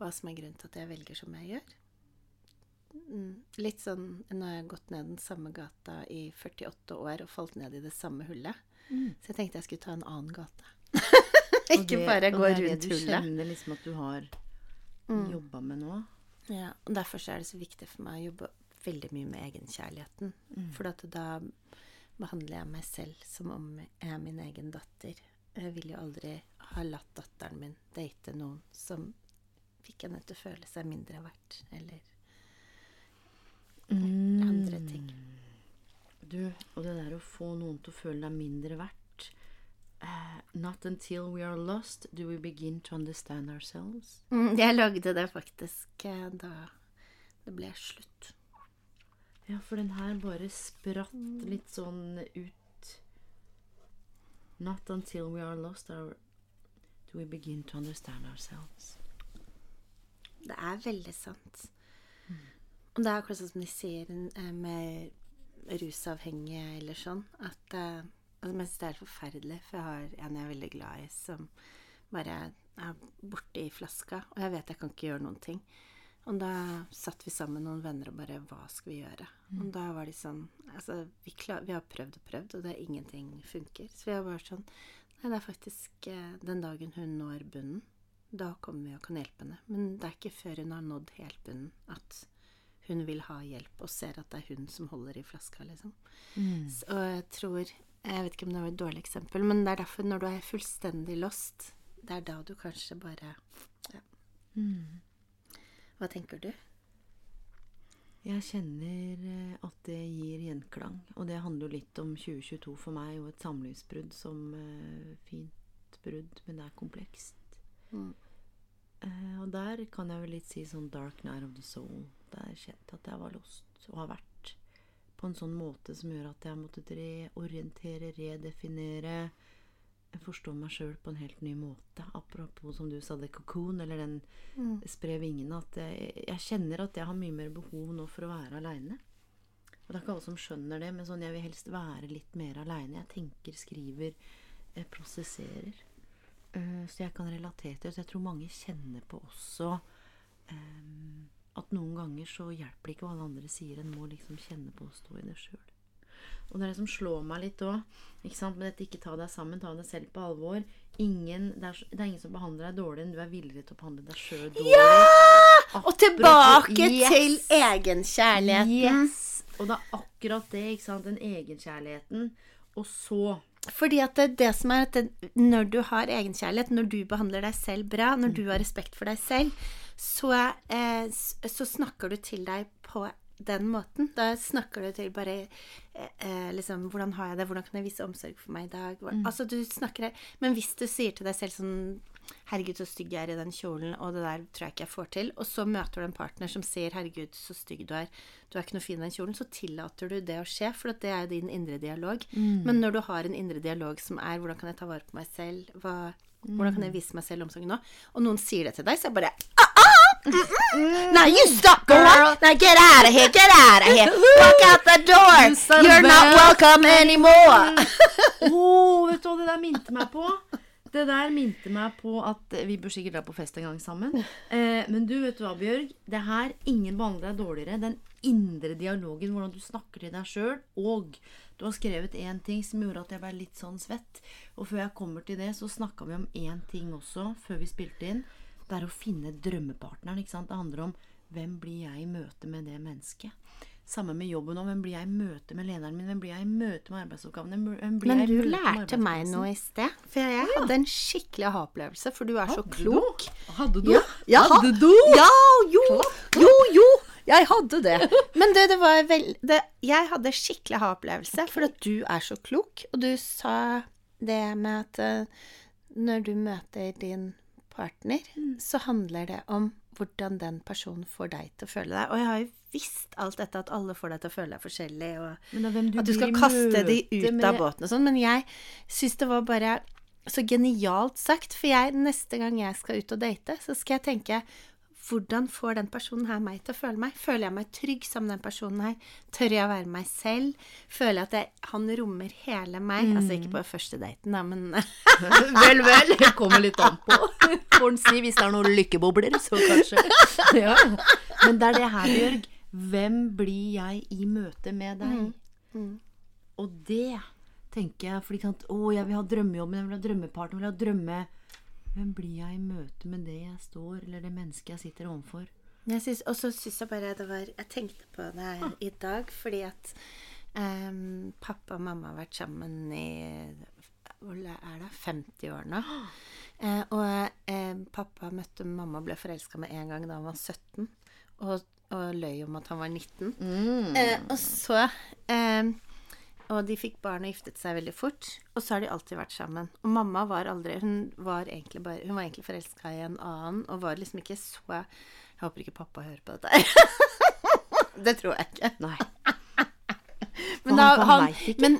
hva som er grunnen til at jeg velger som jeg gjør. Mm, Litt sånn Nå har jeg gått ned den samme gata i 48 år og falt ned i det samme hullet. Så jeg tenkte jeg skulle ta en annen gate. Ikke det- bare og gå det er det du hullet. kjenner liksom at du har jobba med nå? Ja, og derfor så er det så viktig for meg å jobbe veldig mye med egenkjærligheten. For at da behandler jeg meg selv som om jeg er min egen datter. Jeg vil jo aldri ha latt datteren min date noen som fikk henne til å føle seg mindre verdt, eller andre ting. Du, og det der å få noen til å føle deg mindre verdt eh, Not until we are lost do we begin to understand ourselves. Mm, Jeg lagde det faktisk eh, da det ble slutt. Ja, for den her bare spratt litt sånn ut. Not until we are lost our, do we begin to understand ourselves. Det er veldig sant. Og det er akkurat sånn som de sier eh, med rusavhengige eller sånn, at eh, som Jeg synes det er forferdelig, for jeg har en jeg er veldig glad i, som bare er borte i flaska, og jeg vet jeg kan ikke gjøre noen ting. Og da satt vi sammen noen venner og bare Hva skal vi gjøre? Og da var de sånn Altså, vi, klar, vi har prøvd og prøvd, og det er ingenting funker. Så vi har bare sånn Nei, det er faktisk eh, den dagen hun når bunnen, da kommer vi og kan hjelpe henne. Men det er ikke før hun har nådd helt bunnen at hun vil ha hjelp og ser at det er hun som holder i flaska, liksom. Så, og jeg tror Jeg vet ikke om det var et dårlig eksempel, men det er derfor når du er fullstendig lost, det er da du kanskje bare Ja. Hva tenker du? Jeg kjenner eh, at det gir gjenklang, og det handler jo litt om 2022 for meg, og et samlivsbrudd som eh, fint brudd, men det er komplekst. Eh, og der kan jeg vel litt si sånn dark night of the soul. Der kjente jeg at jeg var lost, og har vært på en sånn måte som gjør at jeg har måttet reorientere, redefinere, forstå meg sjøl på en helt ny måte. Apropos som du sa, det kokon, eller den spre vingene. At jeg, jeg kjenner at jeg har mye mer behov nå for å være aleine. Og det er ikke alle som skjønner det, men sånn, jeg vil helst være litt mer aleine. Jeg tenker, skriver, jeg prosesserer. Uh, så jeg kan relatere til det. Så jeg tror mange kjenner på også eh, at noen ganger så hjelper det ikke hva alle andre sier. En må liksom kjenne på å stå i det sjøl. Og det er det som slår meg litt òg. Med dette ikke ta deg sammen, ta deg selv på alvor. Ingen, det, er, det er ingen som behandler deg dårligere enn du er villig til å behandle deg sjøl dårlig. ja, Og tilbake Yes! til egenkjærligheten. Yes! Og det er akkurat det, ikke sant. Den egenkjærligheten. Og så Fordi at det, det som er at det, når du har egenkjærlighet, når du behandler deg selv bra, når du har respekt for deg selv, så, eh, så snakker du til deg på den måten. Da snakker du til bare eh, eh, liksom Hvordan har jeg det? Hvordan kan jeg vise omsorg for meg i dag? Mm. Altså, du snakker Men hvis du sier til deg selv sånn Herregud, så stygg jeg er i den kjolen, og det der tror jeg ikke jeg får til. Og så møter du en partner som sier 'herregud, så stygg du er', du er ikke noe fin i den kjolen. Så tillater du det å skje, for det er jo din indre dialog. Men når du har en indre dialog som er 'hvordan kan jeg ta vare på meg selv', Hva, 'hvordan kan jeg vise meg selv omsorg nå', og noen sier det til deg, så er jeg bare ah, mm, mm. Now you stop, girl! Now get out of here! Get out of here! Walk out the door! You're not welcome anymore! oh, vet du hva det der minte meg på? Det der minte meg på at Vi bør sikkert dra på fest en gang sammen. Eh, men du, vet du hva, Bjørg? Det her ingen behandler deg dårligere. Den indre dialogen, hvordan du snakker til deg sjøl. Og du har skrevet én ting som gjorde at jeg ble litt sånn svett. Og før jeg kommer til det, så snakka vi om én ting også, før vi spilte inn. Det er å finne drømmepartneren. ikke sant? Det handler om hvem blir jeg i møte med det mennesket. Samme med jobben òg. Hvem blir jeg i møte med lederen min? Hvem blir jeg i møte med arbeidsoppgavene? Men du lærte meg noe i sted. For jeg hadde en skikkelig aha-opplevelse, for du er så klok. du? Hadde du? Ja, ja, Hadde du? Ja, jo, jo, jo. Jeg hadde det. Men det, det var vel det, Jeg hadde skikkelig aha-opplevelse, for at du er så klok. Og du sa det med at eh, når du møter din partner, Mm. så handler det om hvordan den personen får deg til å føle deg. Og jeg har jo visst alt dette, at alle får deg til å føle deg forskjellig. og du at du skal kaste de ut med- av båten og sånn. Men jeg syns det var bare så genialt sagt. For jeg, neste gang jeg skal ut og date, så skal jeg tenke hvordan får den personen her meg til å føle meg? Føler jeg meg trygg sammen med den personen her? Tør jeg å være meg selv? Føler jeg at jeg, han rommer hele meg? Altså ikke på første daten, da, men Vel, vel. Det kommer litt an på. Får en si hvis det er noen lykkebobler, så kanskje. Ja. Men det er det her, Bjørg. Hvem blir jeg i møte med deg? Og det tenker jeg fordi sant, Å, jeg vil ha drømmejobben, jeg vil ha drømmepartner, jeg vil ha drømme... Hvem blir jeg i møte med det jeg står, eller det mennesket jeg sitter overfor? Og så syns jeg bare det var Jeg tenkte på det her i dag fordi at um, pappa og mamma har vært sammen i hvor er det, 50 år nå. Eh, og eh, pappa møtte mamma og ble forelska med en gang da han var 17. Og, og løy om at han var 19. Eh, og så eh, Og de fikk barn og giftet seg veldig fort. Og så har de alltid vært sammen. Og mamma var aldri Hun var egentlig, bare, hun var egentlig forelska i en annen, og var liksom ikke så Jeg håper ikke pappa hører på dette. Det tror jeg ikke. Nei. Men, da, han- han han, ikke. men,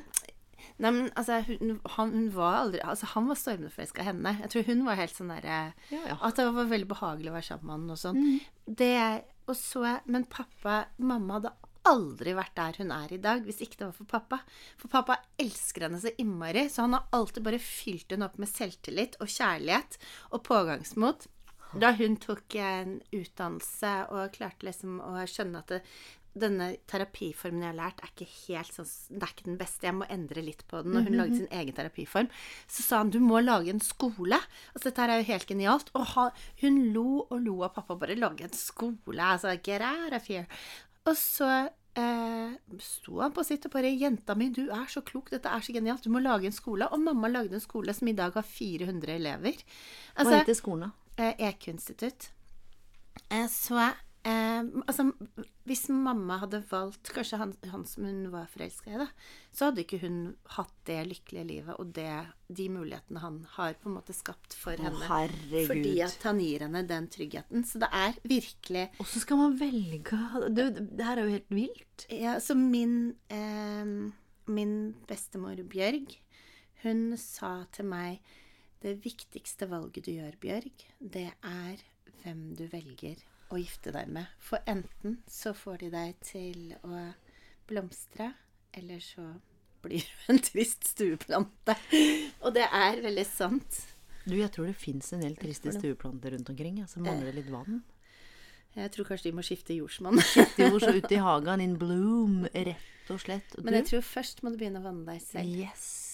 nei, men altså, hun, han, hun var aldri Altså, han var stormende forelska i henne. Jeg tror hun var helt sånn derre Ja, ja. At det var veldig behagelig å være sammen med han og sånn. Mm. Det Og så Men pappa Mamma hadde aldri vært der hun er i dag hvis ikke det var for pappa. For pappa elsker henne så innmari, så han har alltid bare fylt henne opp med selvtillit og kjærlighet og pågangsmot. Da hun tok en utdannelse og klarte liksom å skjønne at det, denne terapiformen jeg har lært, er ikke helt sånn Det er ikke den beste, jeg må endre litt på den. Og hun lagde sin egen terapiform. Så sa han du må lage en skole. Altså dette her er jo helt genialt. Og ha, hun lo og lo av pappa. Bare lage en skole. Altså get out of here. Og så eh, sto han på sitt og bare 'Jenta mi, du er så klok. Dette er så genialt. Du må lage en skole.' Og mamma lagde en skole som i dag har 400 elever. Hva Altså, heter skolen, da? eh, EQ-institutt. Eh, så eh, altså, hvis mamma hadde valgt kanskje han, han som hun var forelska i, da, så hadde ikke hun hatt det lykkelige livet og det, de mulighetene han har på en måte skapt for henne. herregud. Fordi at han gir henne den tryggheten. Så det er virkelig Og så skal man velge du, Det her er jo helt vilt. ja, Så min, eh, min bestemor Bjørg, hun sa til meg det viktigste valget du gjør, Bjørg, det er hvem du velger å gifte deg med. For enten så får de deg til å blomstre, eller så blir du en trist stueplante. Og det er veldig sant. Du, jeg tror det fins en del triste stueplanter rundt omkring. Ja, så mangler det litt vann. Jeg tror kanskje de må skifte jordsmonn. skifte går så ut i hagen in bloom, rett og slett. Og Men jeg tror først må du begynne å vanne deg selv. Yes.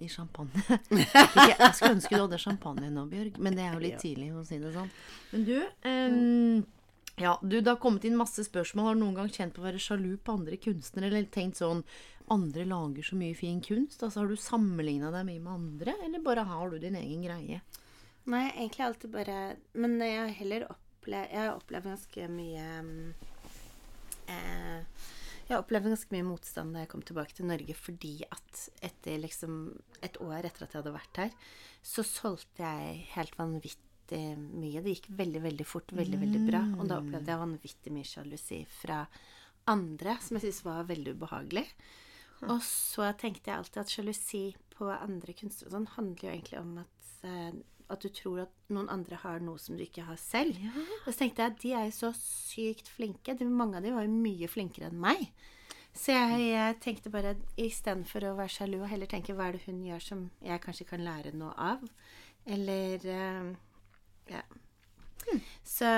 I champagne. Ikke, jeg skulle ønske du hadde champagne nå, Bjørg, men det er jo litt tidlig å si det sånn. Men du, um, ja, du, det har kommet inn masse spørsmål. Har du noen gang kjent på å være sjalu på andre kunstnere, eller tenkt sånn andre lager så mye fin kunst? Altså, Har du sammenligna deg mye med andre, eller bare har du din egen greie? Nei, egentlig alltid bare Men jeg har heller opplevd Jeg har opplevd ganske mye um, eh, Jeg opplevde ganske mye motstand da jeg kom tilbake til Norge, fordi at etter liksom et år etter at jeg hadde vært her, så solgte jeg helt vanvittig mye. Det gikk veldig, veldig fort, veldig, veldig bra. Og da opplevde jeg vanvittig mye sjalusi fra andre, som jeg syntes var veldig ubehagelig. Og så tenkte jeg alltid at sjalusi på andre kunstnere sånn handler jo egentlig om at, eh, at du tror at noen andre har noe som du ikke har selv. Og så tenkte jeg at de er jo så sykt flinke. De, mange av dem var jo mye flinkere enn meg. Så jeg, jeg tenkte bare istedenfor å være sjalu, og heller tenke hva er det hun gjør som jeg kanskje kan lære noe av? Eller uh, Ja. Så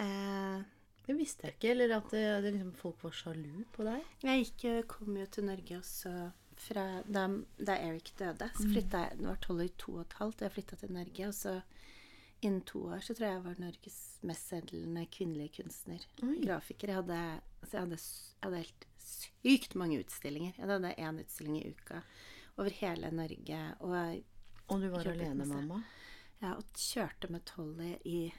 uh, Det visste jeg ikke. Eller at det, det liksom, folk var sjalu på deg. Jeg gikk, kom jo til Norge også fra da, da Eric døde. Så flytta jeg Det var tolv i to og et halvt, og jeg flytta til Norge. Og så innen to år så tror jeg jeg var Norges mestselgende kvinnelige kunstner. Grafiker. Jeg hadde, altså jeg, hadde, jeg hadde helt sykt mange utstillinger. Jeg hadde én utstilling i uka over hele Norge. Og Og du var alene, mamma. ja, og kjørte med Tolly i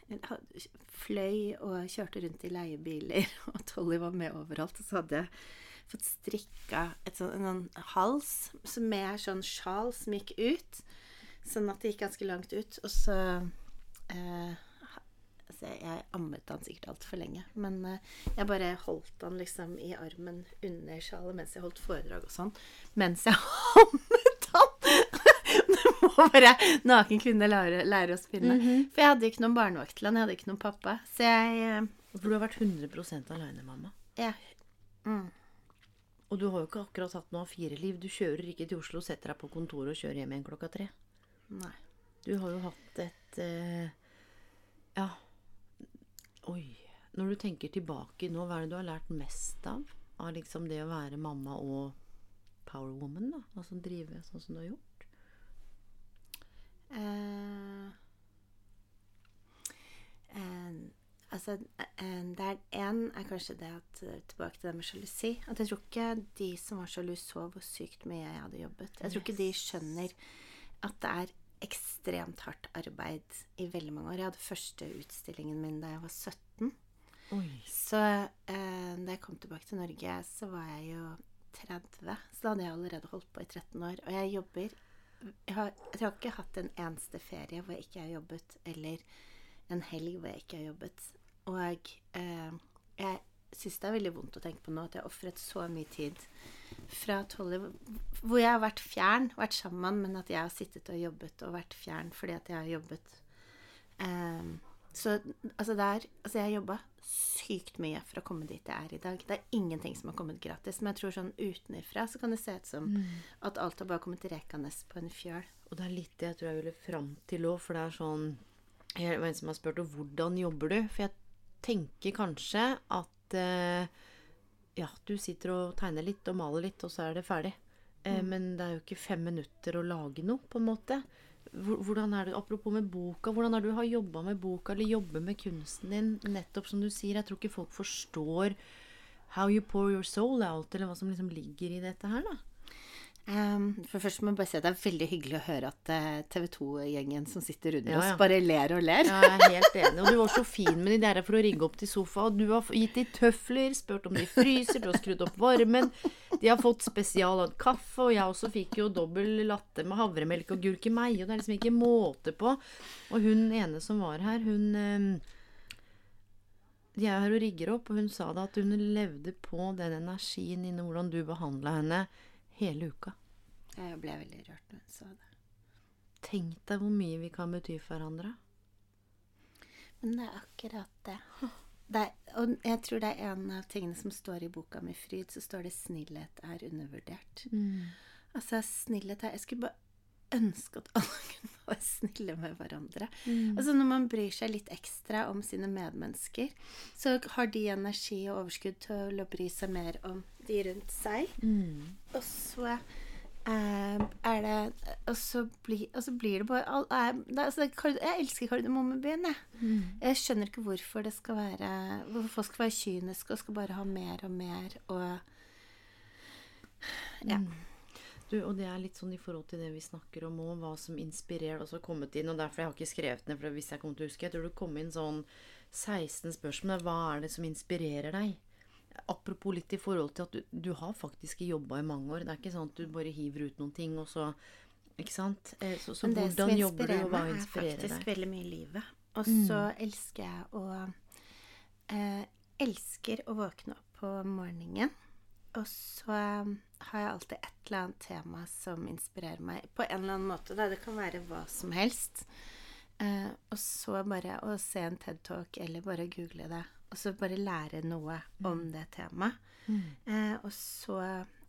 Fløy og kjørte rundt i leiebiler, og Tolly var med overalt. Og så hadde jeg fått strikka et sånt en sånn hals som med sånn sjal som gikk ut. Sånn at det gikk ganske langt ut. Og så eh, altså Jeg ammet han sikkert altfor lenge. Men eh, jeg bare holdt han liksom i armen under sjalet mens jeg holdt foredrag og sånn. Mens jeg ammet han! Du må bare Naken kvinne lære, lære å spinne. For jeg hadde ikke noen barnevakt til han, jeg hadde ikke noen pappa. Så jeg eh, For du har vært 100 aleine, mamma. jeg, Og du har jo ikke akkurat hatt noe A4-liv. Du kjører ikke til Oslo, setter deg på kontoret og kjører hjem igjen klokka tre. Nei. Du har jo hatt et uh, Ja. Oi. Når du tenker tilbake nå, hva er det du har lært mest av? Av liksom det å være mamma og powerwoman, da? Altså drive sånn som du har gjort? Eh, eh, altså, eh, det er én er kanskje det at eh, Tilbake til det med sjalusi. At jeg tror ikke de som var sjalu, så hvor sykt mye jeg hadde jobbet. Jeg tror ikke de skjønner at det er ekstremt hardt arbeid i veldig mange år. Jeg hadde første utstillingen min da jeg var 17. Oi. Så eh, da jeg kom tilbake til Norge, så var jeg jo 30. Så da hadde jeg allerede holdt på i 13 år. Og jeg jobber Jeg har, jeg har ikke hatt en eneste ferie hvor jeg ikke har jobbet, eller en helg hvor jeg ikke har jobbet. Og eh, jeg syns det er veldig vondt å tenke på nå at jeg har ofret så mye tid fra Tolly, hvor jeg har vært fjern, vært sammen, men at jeg har sittet og jobbet og vært fjern fordi at jeg har jobbet. Eh, så altså det er Altså, jeg har jobba sykt mye for å komme dit jeg er i dag. Det er ingenting som har kommet gratis. Men jeg tror sånn utenifra så kan det se ut som at alt har bare kommet rekende på en fjøl. Og det er litt det jeg tror jeg ville fram til òg, for det er sånn Jeg en som har spurt om hvordan jobber du? For jeg tenker kanskje at eh, ja, du sitter og tegner litt og maler litt, og så er det ferdig. Mm. Men det er jo ikke fem minutter å lage noe, på en måte. Hvordan er det, Apropos med boka, hvordan er det du har jobba med boka, eller jobber med kunsten din? Nettopp som du sier, jeg tror ikke folk forstår how you pour your soul out, eller hva som liksom ligger i dette her, da. Ehm, for først må jeg bare si at det er veldig hyggelig å høre at uh, TV 2-gjengen som sitter under Ja, ja. oss, bare ler og ler. Ja, jeg er helt enig. Og du var så fin med de der for å rigge opp til sofa. Og du har gitt de tøfler, spurt om de fryser, du har skrudd opp varmen. De har fått spesial av kaffe, og jeg også fikk jo dobbel latte med havremelk og gurkemeie. Og det er liksom ikke måte på. Og hun ene som var her, hun um, De er her og rigger opp, og hun sa da at hun levde på den energien innen hvordan du behandla henne hele uka. Jeg ble veldig rørt når hun sa det. Tenk deg hvor mye vi kan bety for hverandre. Men det er akkurat det. det er, og jeg tror det er en av tingene som står i boka mi, Fryd, så står det 'snillhet er undervurdert'. Altså, snillhet er Jeg skulle bare ønske at alle kunne være snille med hverandre. Altså, når man bryr seg litt ekstra om sine medmennesker, så har de energi og overskudd til å bry seg mer om de rundt seg. Og så eh, er det Og så, bli, og så blir det bare all, er, det, er- altså, det, kard- Jeg elsker Kardemommebyen, jeg. Jeg skjønner ikke hvorfor det skal være Hvorfor folk skal være kyniske og skal bare ha mer og mer og Ja. Du, og det er litt sånn i forhold til det vi snakker om òg, hva som inspirerer oss har kommet inn. Og derfor jeg har ikke skrevet ned, for hvis jeg kommer til å huske Jeg tror det kom inn sånn 16 spørsmål. Hva er det som inspirerer deg? Apropos litt i forhold til at du, du har faktisk jobba i mange år. Det er ikke sånn at du bare hiver ut noen ting, og så Ikke sant? Eh, Så, så det som hvordan jobber du, inspirerer og hva meg, er faktisk veldig mye livet. Og så elsker jeg å eh, Elsker å våkne opp på morgenen. Og så har jeg alltid et eller annet tema som inspirerer meg på en eller annen måte. Da. Det kan være hva som helst. Eh, og så bare å se en TED-talk eller bare google det. Og så bare lære noe om det temaet. Eh, og så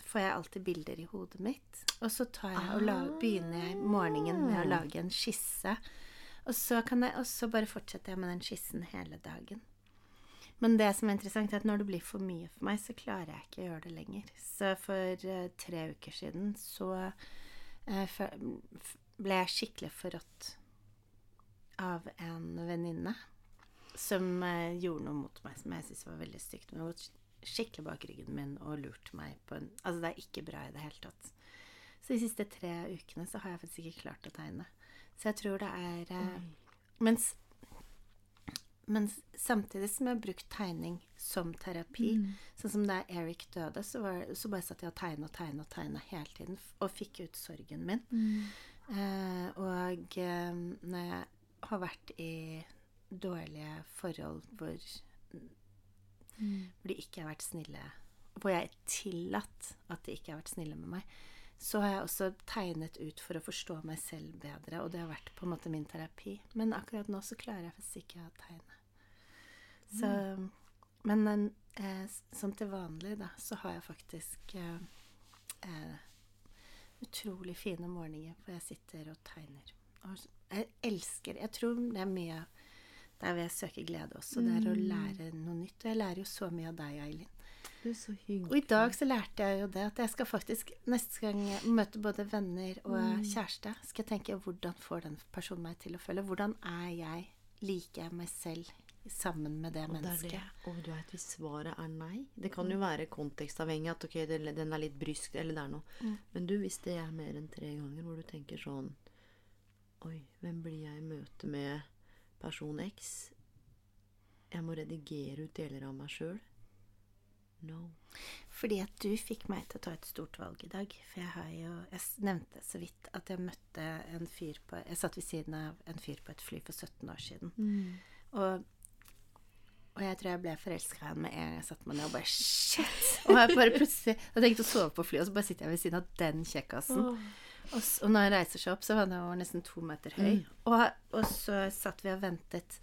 får jeg alltid bilder i hodet mitt. Og så tar jeg og la, begynner jeg morgenen med å lage en skisse. Og så, kan jeg, og så bare fortsetter jeg med den skissen hele dagen. Men det som er interessant, er at når det blir for mye for meg, så klarer jeg ikke å gjøre det lenger. Så for uh, tre uker siden så f- ble jeg skikkelig forrådt av en venninne som eh, gjorde noe mot meg som jeg syntes var veldig stygt. Hun har gått skikkelig bak ryggen min og lurt meg på en Altså, det er ikke bra i det hele tatt. Så de siste tre ukene så har jeg faktisk ikke klart å tegne. Så jeg tror det er eh, mens, mens samtidig som jeg har brukt tegning som terapi, sånn som da Eric døde, så, var, så bare satt jeg og tegna og tegna og tegna hele tiden og fikk ut sorgen min. Eh, og eh, når jeg har vært i dårlige forhold hvor, hvor de ikke har vært snille Hvor jeg er tillatt at de ikke har vært snille med meg, så har jeg også tegnet ut for å forstå meg selv bedre, og det har vært på en måte min terapi. Men akkurat nå så klarer jeg faktisk ikke å tegne. Så, men en, eh, som til vanlig, da, så har jeg faktisk eh, eh, utrolig fine morgener hvor jeg sitter og tegner. Og jeg elsker Jeg tror det er mye der vil jeg søker glede også. Det er å lære noe nytt. Og jeg lærer jo så mye av deg, Eileen. Du er så hyggelig. Og i dag så lærte jeg jo det at jeg skal faktisk neste gang jeg møter både venner og kjæreste, skal jeg tenke hvordan får den personen meg til å føle? Hvordan er jeg? Liker jeg meg selv sammen med det Og er mennesket? det. Og du vet, hvis svaret er nei Det kan jo være kontekstavhengig at ok, det- den er litt brysk, eller det er noe. Men du, hvis det er mer enn tre ganger hvor du tenker sånn Oi, hvem blir jeg i møte med person X? Jeg må redigere ut deler av meg sjøl. No. Fordi at du fikk meg til å ta et stort valg i dag. For jeg har jo Jeg nevnte så vidt at jeg møtte en fyr på Jeg satt ved siden av en fyr på et fly for 17 år siden. Og, og Og jeg tror jeg ble forelska i han med en gang jeg satte meg ned og bare shit! Og jeg bare plutselig Jeg tenkte å sove på flyet, og så bare sitter jeg ved siden av den kjekkasen. Og, og når han reiser seg opp, så var han jo nesten to meter høy. Og, og så satt vi og ventet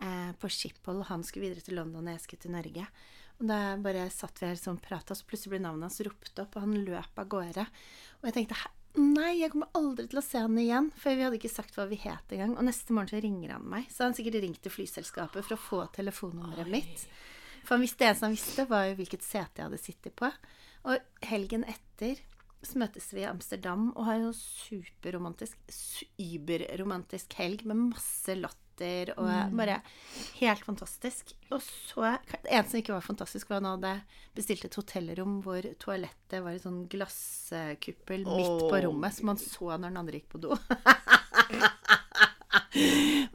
eh, på Schiphol, og han skulle videre til London, og jeg skulle til Norge. Og da bare satt vi her sånn prata, så plutselig ble navnet hans ropt opp, og han løp av gårde. Og jeg tenkte nei, jeg kommer aldri til å se han igjen, for vi hadde ikke sagt hva vi het engang. Og neste morgen så ringer han meg. Så han sikkert ringt til flyselskapet for å få telefonnummeret mitt. For han visste, det eneste han visste, var jo hvilket sete jeg hadde sittet på. Og helgen etter så møtes vi i Amsterdam og har en superromantisk, überromantisk helg med masse latter og bare helt fantastisk. Og så Det eneste som ikke var fantastisk, var at han hadde bestilt et hotellrom hvor toalettet var en sånn glasskuppel midt på rommet, som man så når den andre gikk på do.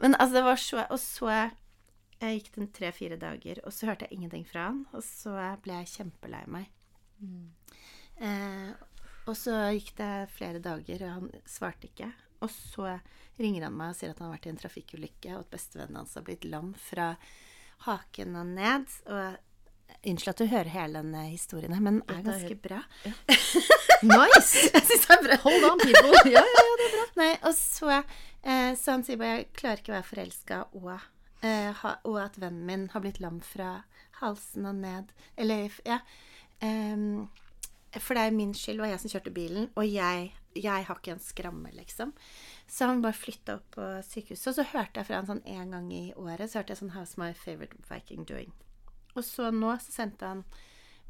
Men altså, det var så Og så jeg gikk den tre-fire dager, og så hørte jeg ingenting fra han. Og så ble jeg kjempelei meg. Eh, og så gikk det flere dager, og han svarte ikke. Og så ringer han meg og sier at han har vært i en trafikkulykke, og at bestevennen hans har blitt lam fra haken og ned. Og Unnskyld at du hører hele denne historien her, men den er ganske bra. bra. Nice! Jeg syns det er bra. Hold on, people. Ja, ja, ja, det er bra. Nei, og så, eh, så han sier bare jeg klarer ikke å være forelska, og, eh, ha, og at vennen min har blitt lam fra halsen og ned. Eller, ja. ehm, for det er min skyld, det var jeg som kjørte bilen, og jeg, jeg har ikke en skramme, liksom. Så han bare flytta opp på sykehuset. Og så hørte jeg fra han sånn en gang i året, så hørte jeg sånn How's my favorite Viking doing? Og så nå så sendte han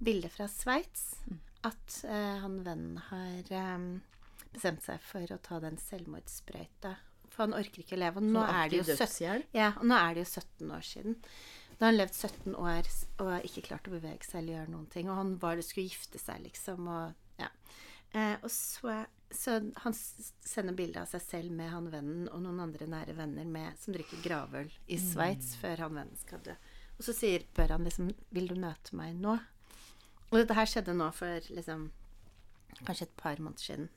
bilde fra Sveits at eh, han vennen har eh, bestemt seg for å ta den selvmordssprøyta. For han orker ikke å leve. Og nå, er det, jo aktiv 17, ja, og nå er det jo 17 år siden. Da har han levd 17 år og ikke klart å bevege seg eller gjøre noen ting. Og han var det skulle gifte seg, liksom. Og, ja. eh, og så, så han sender bilde av seg selv med han vennen og noen andre nære venner med, som drikker gravøl i Sveits før han vennen skal dø. Og så sier, spør han liksom Vil du møte meg nå? Og dette her skjedde nå for liksom kanskje et par måneder siden.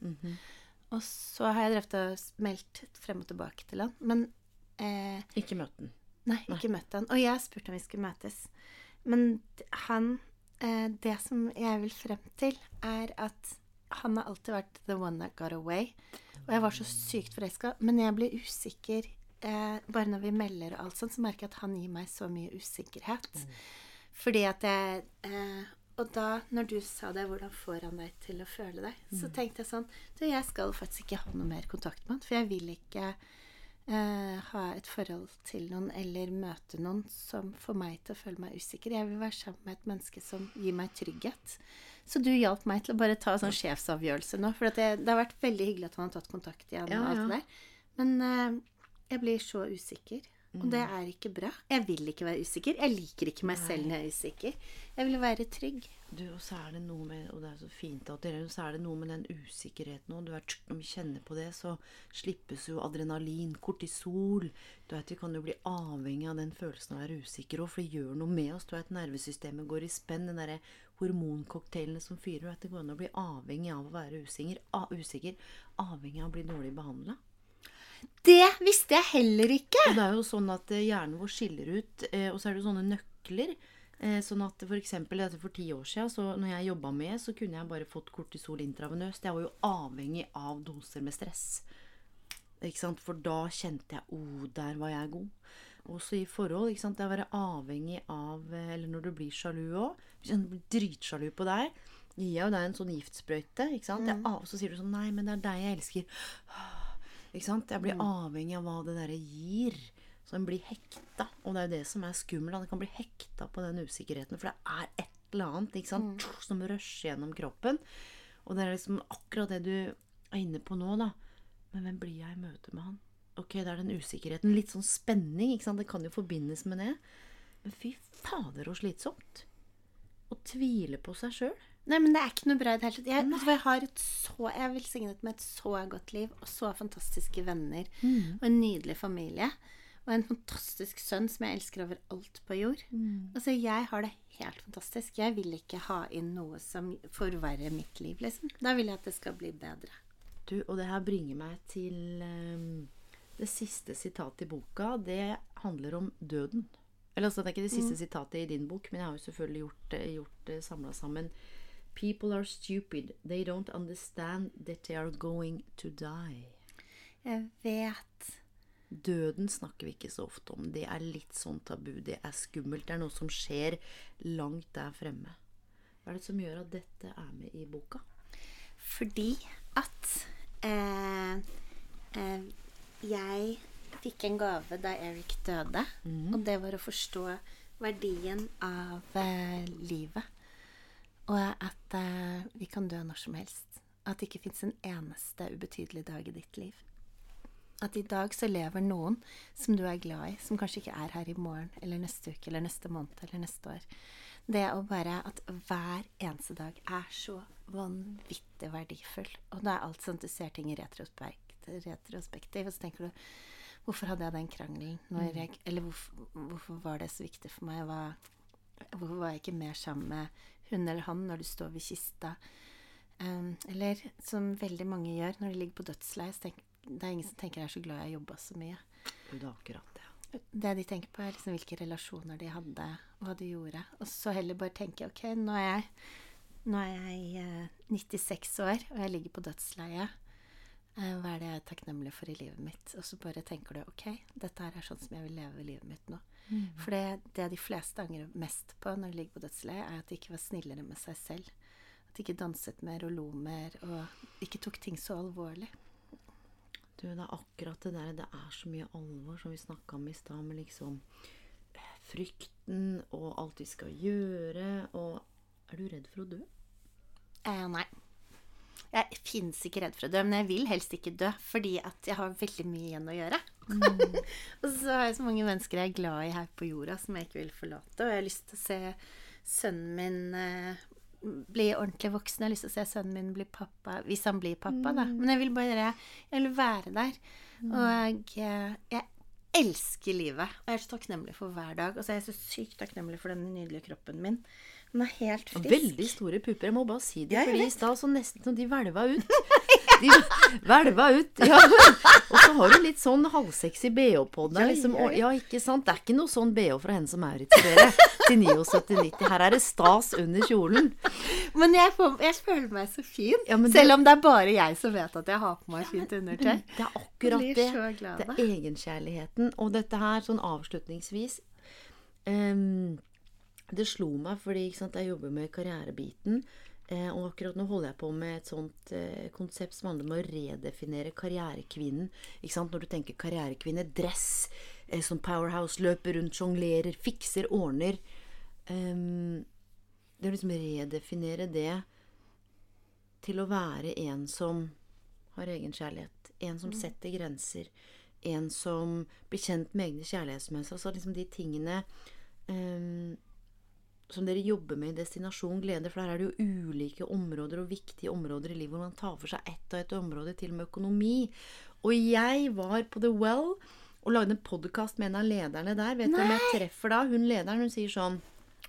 Og så har jeg drevet og meldt frem og tilbake til han. Men eh, Ikke møtt den. Nei, ikke møtt han. Og jeg spurte om vi skulle møtes. Men han eh, Det som jeg vil frem til, er at han har alltid vært the one that got away. Og jeg var så sykt forelska, men jeg blir usikker eh, Bare når vi melder og alt sånt, så merker jeg at han gir meg så mye usikkerhet. Fordi at jeg eh, Og da, når du sa det, hvordan får han deg til å føle deg? Så tenkte jeg sånn Du, jeg skal faktisk ikke ha noe mer kontakt med han, for jeg vil ikke eh, ha et forhold til noen eller møte noen som får meg til å føle meg usikker. Jeg vil være sammen med et menneske som gir meg trygghet. Så du hjalp meg til å bare ta sånn sjefsavgjørelse nå. For at det, det har vært veldig hyggelig at han har tatt kontakt igjen Ja, og alt ja. det der. Men eh, jeg blir så usikker. Og det er ikke bra. Jeg vil ikke være usikker. Jeg liker ikke meg selv når jeg er usikker. Jeg vil være trygg. Du, og så er det noe med Og det er så fint at dere Så er det noe med den usikkerheten òg. Når vi kjenner på det, så slippes jo adrenalin, kortisol Du vet, Vi kan jo bli avhengig av den følelsen av å være usikker òg, for det gjør noe med oss. Du vet, Nervesystemet går i spenn. Den derre hormoncocktailene som fyrer. Du Vet, det går an å bli avhengig av å være usikker. Usikker avhengig av å bli dårlig behandla. Det visste jeg heller ikke! Og det er jo sånn at eh, hjernen vår skiller ut, eh, og så er det jo sånne nøkler. eh, Sånn at for eksempel dette for ti år siden, så når jeg jobba med, så kunne jeg bare fått kortisol intravenøst. Jeg var jo avhengig av doser med stress. Ikke sant? For da kjente jeg oh, der var jeg god. Også i forhold. ikke sant? Det å være avhengig av Eller når du blir sjalu òg. Blir dritsjalu på deg, gir jeg jo deg en sånn giftsprøyte. ikke sant? Jeg, så sier du sånn Nei, men det er deg jeg elsker. Ikke sant? Jeg blir avhengig av hva det derre gir. Så en blir hekta. Og det er jo det som er skummelt. En kan bli hekta på den usikkerheten. For det er et eller annet ikke sant? som rusher gjennom kroppen. Og det er liksom akkurat det du er inne på nå, da. Men hvem blir jeg i møte med han? Ok, det er den usikkerheten. Litt sånn spenning. ikke sant? Det kan jo forbindes med det. Men fy fader, så slitsomt. Å tvile på seg sjøl. Nei, men det er ikke noe bra i det hele tatt. Jeg, jeg har et så Jeg er velsignet med et så godt liv og så fantastiske venner og en nydelig familie. Og en fantastisk sønn som jeg elsker over alt på jord. Altså, jeg har det helt fantastisk. Jeg vil ikke ha inn noe som forverrer mitt liv, liksom. Da vil jeg at det skal bli bedre. Du, og det her bringer meg til um, det siste sitatet i boka. Det handler om døden. Eller altså, det er ikke det siste sitatet i din bok, men jeg har jo selvfølgelig gjort, det- gjort det samla sammen. People are stupid. They don't understand that they are going to die. Jeg vet. Døden snakker vi ikke så ofte om. Det er litt sånn tabu. Det er skummelt. Det er noe som skjer langt der fremme. Hva er det som gjør at dette er med i boka? Fordi at eh, eh, jeg fikk en gave da Eric døde, og det var å forstå verdien av eh, livet. Og at uh, vi kan dø når som helst. At det ikke fins en eneste ubetydelig dag i ditt liv. At i dag så lever noen som du er glad i, som kanskje ikke er her i morgen eller neste uke eller neste måned eller neste år. Det å bare at hver eneste dag er så vanvittig verdifull. Og det er alt sånn at du ser ting i retrospekt, retrospektiv, og så tenker du Hvorfor hadde jeg den krangelen? Når jeg, eller hvorfor, hvorfor var det så viktig for meg? Hva, hvorfor var jeg ikke mer sammen med hun eller han når du står ved kista? Um, eller som veldig mange gjør når de ligger på dødsleiet. Det er ingen som tenker jeg er så glad jeg jobba så mye. Det er akkurat det. Det de tenker på, er liksom hvilke relasjoner de hadde, og hva de gjorde. Og så heller bare tenke ok, nå er jeg, nå er jeg eh, 96 år, og jeg ligger på dødsleiet. Eh, hva er det jeg er takknemlig for i livet mitt? Og så bare tenker du ok, dette her er sånn som jeg vil leve livet mitt nå. For det, det de fleste angrer mest på når de ligger på dødsleiet, er at de ikke var snillere med seg selv. At de ikke danset mer og lo mer, og ikke tok ting så alvorlig. Du, det er akkurat det der. Det er så mye alvor, som vi snakka om i stad, med liksom eh, frykten og alt vi skal gjøre, og Er du redd for å dø? Eh, nei. Jeg fins ikke redd for å dø, men jeg vil helst ikke dø, fordi at jeg har veldig mye igjen å gjøre. og så har jeg så mange mennesker jeg er glad i her på jorda, som jeg ikke vil forlate. Og jeg har lyst til å se sønnen min eh, bli ordentlig voksen. Jeg har lyst til å se sønnen min bli pappa, hvis han blir pappa, da. Men jeg vil bare jeg vil være der. Og jeg, jeg elsker livet. Og jeg er så takknemlig for hver dag. Og så er jeg så sykt takknemlig for den nydelige kroppen min. Den er helt frisk. Veldig store pupper. Jeg må bare si det, fordi i stad så nesten som de hvelva ut. De hvelva ut. Ja. Og så har du litt sånn halvsexy bh på deg. Liksom. ja, ikke sant? Det er ikke noe sånn bh fra henne som Maurits dere. Til 79-90. Her er det stas under kjolen. Men jeg, får, jeg føler meg så fin. Ja, det- selv om det er bare jeg som vet at jeg har på meg fint undertøy. Det er akkurat det. Det er egenkjærligheten. Og dette her, sånn avslutningsvis um, Det slo meg fordi sant, jeg jobber med karrierebiten. Eh, og akkurat nå holder jeg på med et sånt eh, konsept som handler om å redefinere karrierekvinnen. Ikke sant? Når du tenker karrierekvinne, dress, eh, sånn powerhouse, løper rundt, sjonglerer, fikser, ordner. Ehm, det å liksom redefinere det til å være en som har egen kjærlighet. En som setter grenser. En som blir kjent med egne kjærlighetsmønster. Altså liksom de tingene ehm, som dere jobber med i Destinasjon glede, for der er det jo ulike områder og viktige områder i livet hvor man tar for seg ett og ett område, til og med økonomi. Og jeg var på The Well og lagde en podkast med en av lederne der. Vet du hvem jeg treffer da? Hun lederen, hun sier sånn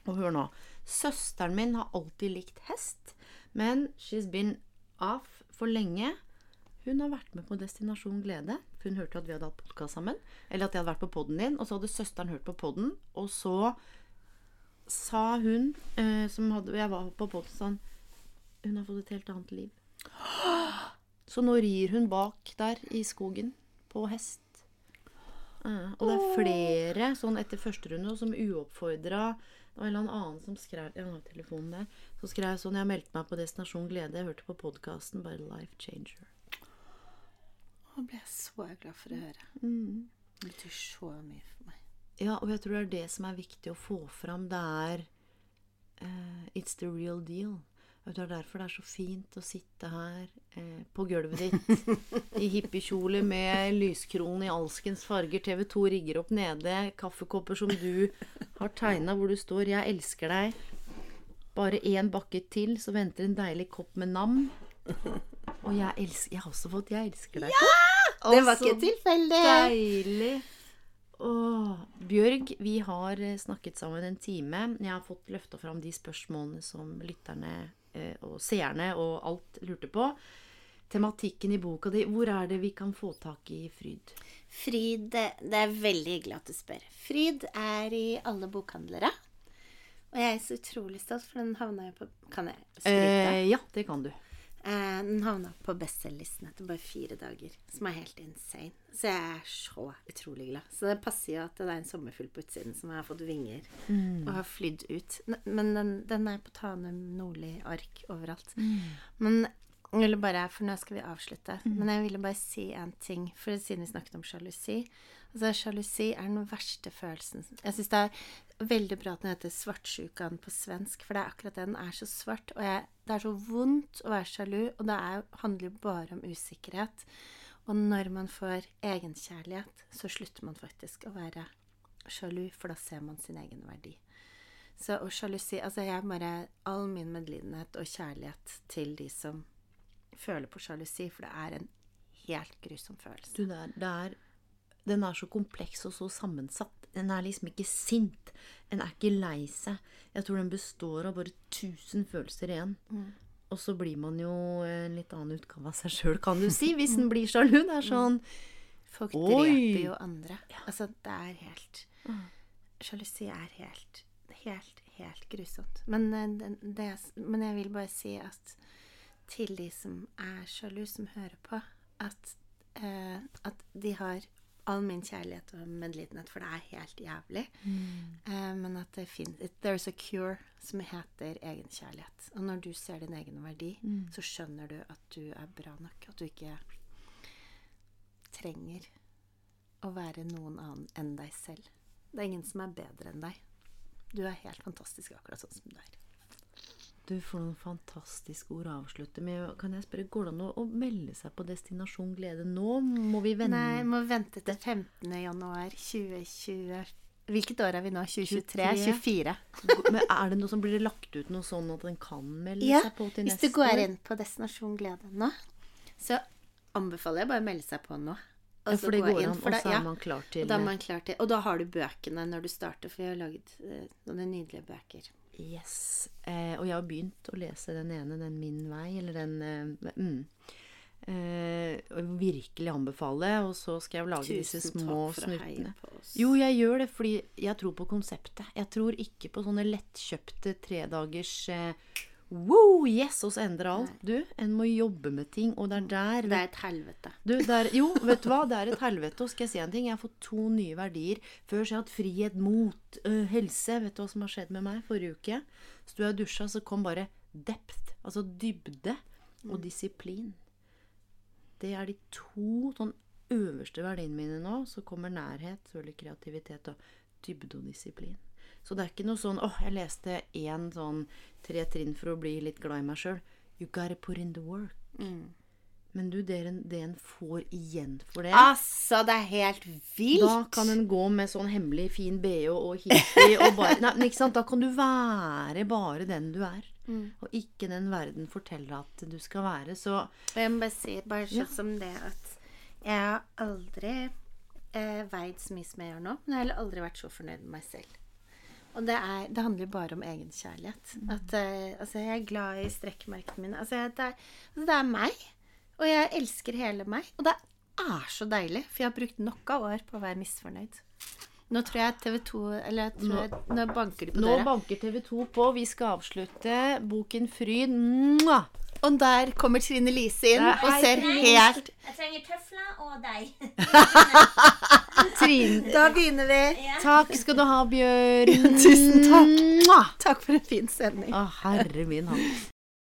Og hør nå. Søsteren min har alltid likt hest, men she's been off for lenge. Hun har vært med på Destinasjon glede. for Hun hørte at vi hadde hatt podkast sammen. Eller at jeg hadde vært på poden din. Og så hadde søsteren hørt på poden. Og så sa hun, eh, som hadde Jeg var på sånn Hun har fått et helt annet liv. Så nå rir hun bak der i skogen på hest. Eh, og det er flere sånn etter første runde som uoppfordra Det var en eller annen som skrev Jeg har telefonen der. Så skrev jeg sånn Jeg meldte meg på Destinasjon glede. Jeg hørte på podkasten. Bare life changer. Nå ble jeg så glad for å høre. Det betyr så mye for meg. Ja, og jeg tror det er det som er viktig å få fram. Det er uh, It's the real deal. Det er derfor det er så fint å sitte her eh, på gulvet ditt i hippiekjole med lyskronen i alskens farger. TV 2 rigger opp nede. Kaffekopper som du har tegna hvor du står 'Jeg elsker deg'. Bare én bakke til, så venter en deilig kopp med nam. Og jeg, elsker, jeg har også fått 'Jeg elsker deg'. Det var ikke tilfeldig! Deilig. Åh, Bjørg, vi har eh, snakket sammen en time. Jeg har fått løfta fram de spørsmålene som lytterne eh, og seerne og alt lurte på. tematikken i boka di. Hvor er det vi kan få tak i Fryd? Fryd Det er veldig hyggelig at du spør. Fryd er i alle bokhandlere. Og jeg er så utrolig stolt, for den havna jo på Kan jeg skryte? Eh, ja, det kan du. Eh, den havna på bestselgerlisten etter bare fire dager, som er helt insane. Så jeg er så utrolig glad. Så det passer jo at det er en sommerfugl på utsiden som har fått vinger og har flydd ut. Men den, den er på Tanum Nordli-ark overalt. Men ville bare, for nå skal vi avslutte, men jeg ville bare si en ting, for siden vi snakket om sjalusi. Altså, sjalusi er den verste følelsen. Jeg syns det er veldig bra at den heter svartsjukan på svensk, for det er akkurat det. Den er så svart, og jeg, det er så vondt å være sjalu, og det er, handler jo bare om usikkerhet. Og når man får egenkjærlighet, så slutter man faktisk å være sjalu, for da ser man sin egen verdi. Så og sjalusi Altså, jeg bare All min medlidenhet og kjærlighet til de som føler på sjalusi, for det er en helt grusom følelse. Du, det er, det er, den er så kompleks og så sammensatt. Den er liksom ikke sint. Den er ikke lei seg. Jeg tror den består av bare tusen følelser igjen. Og så blir man jo en litt annen utgave av seg sjøl, kan du si, hvis den blir sjalu. Det er sånn Folk Oi! dreper jo andre. Altså, det er helt Sjalusi er helt, helt, helt grusomt. Men, det, det, men jeg vil bare si at til de som er sjalu, som hører på, at, eh, at de har all min kjærlighet og medlidenhet, for det er helt jævlig. Eh, men at det finnes There's a cure som heter egenkjærlighet. Og når du ser din egen verdi, så skjønner du at du er bra nok. At du ikke trenger å være noen annen enn deg selv. Det er ingen som er bedre enn deg. Du er helt fantastisk akkurat sånn som du er. Du får noen fantastiske ord å avslutte med. Kan jeg spørre, Går det an å, melde seg på Destinasjon glede nå? Må vi vente? Nei, må vente til 15. januar 2020. Hvilket år er vi nå? 2023? 23. 24? Men er det noe som blir det lagt ut noe sånn at den kan melde Ja, seg på til neste? Ja, hvis du går inn på Destinasjon Glede nå, så anbefaler jeg bare å melde seg på nå. Ja, for det går an, og så er man klar til da er man klar til Og da har du bøkene når du starter, for jeg har laget eh, noen nydelige bøker. Yes. Eh, og jeg har begynt å lese den ene, den Min vei, eller den eh, mm. eh, og virkelig anbefale, og så skal jeg lage disse små snuttene. Jo, jeg gjør det fordi jeg tror på konseptet. Jeg tror ikke på sånne lettkjøpte tredagers eh, Wow, yes, og så endrer alt. Du, en må jobbe med ting, og det er der Det er et helvete. Du, det er, jo, vet du hva? Det er et helvete. Og skal jeg si en ting? Jeg har fått to nye verdier. Før så har jeg hatt frihet, mot, øh, helse. Vet du hva som har skjedd med meg forrige uke? Sto jeg og dusja, så kom bare depth. Altså dybde og disiplin. Det er de to sånn øverste verdiene mine nå. Så kommer nærhet, selvfølgelig kreativitet og dybde og disiplin. Så det er ikke noe sånn åh, jeg leste én sånn tre trinn for å bli litt glad i meg sjøl. You gotta put in the work. Men du, det en, det en får igjen for det Altså, det er helt vilt! Da kan en gå med sånn hemmelig fin bh og hippie og bare Nei, men ikke sant? Da kan du være bare den du er. Og ikke den verden forteller at du skal være. Så jeg må bare si, bare sånn Ja. som det at jeg har aldri eh, veid så mye som jeg gjør nå, men jeg har aldri vært så fornøyd med meg selv. Og det, er, det handler bare om egenkjærlighet. At uh, altså, jeg er glad i strekkmerkene mine. Altså, det, er, altså, det er meg. Og jeg elsker hele meg. Og det er så deilig, for jeg har brukt nok av år på å være misfornøyd. Nå tror jeg TV 2 Eller tror jeg, nå banker de på nå døra. banker TV 2 på. Vi skal avslutte boken Fryd. Mwah! Og der kommer Trine Lise inn og ser helt Jeg trenger tøfler og deg. Trine. Da begynner vi. Takk skal du ha, Bjørn. Tusen takk. Takk for en fin sending. Å, herre min hatt.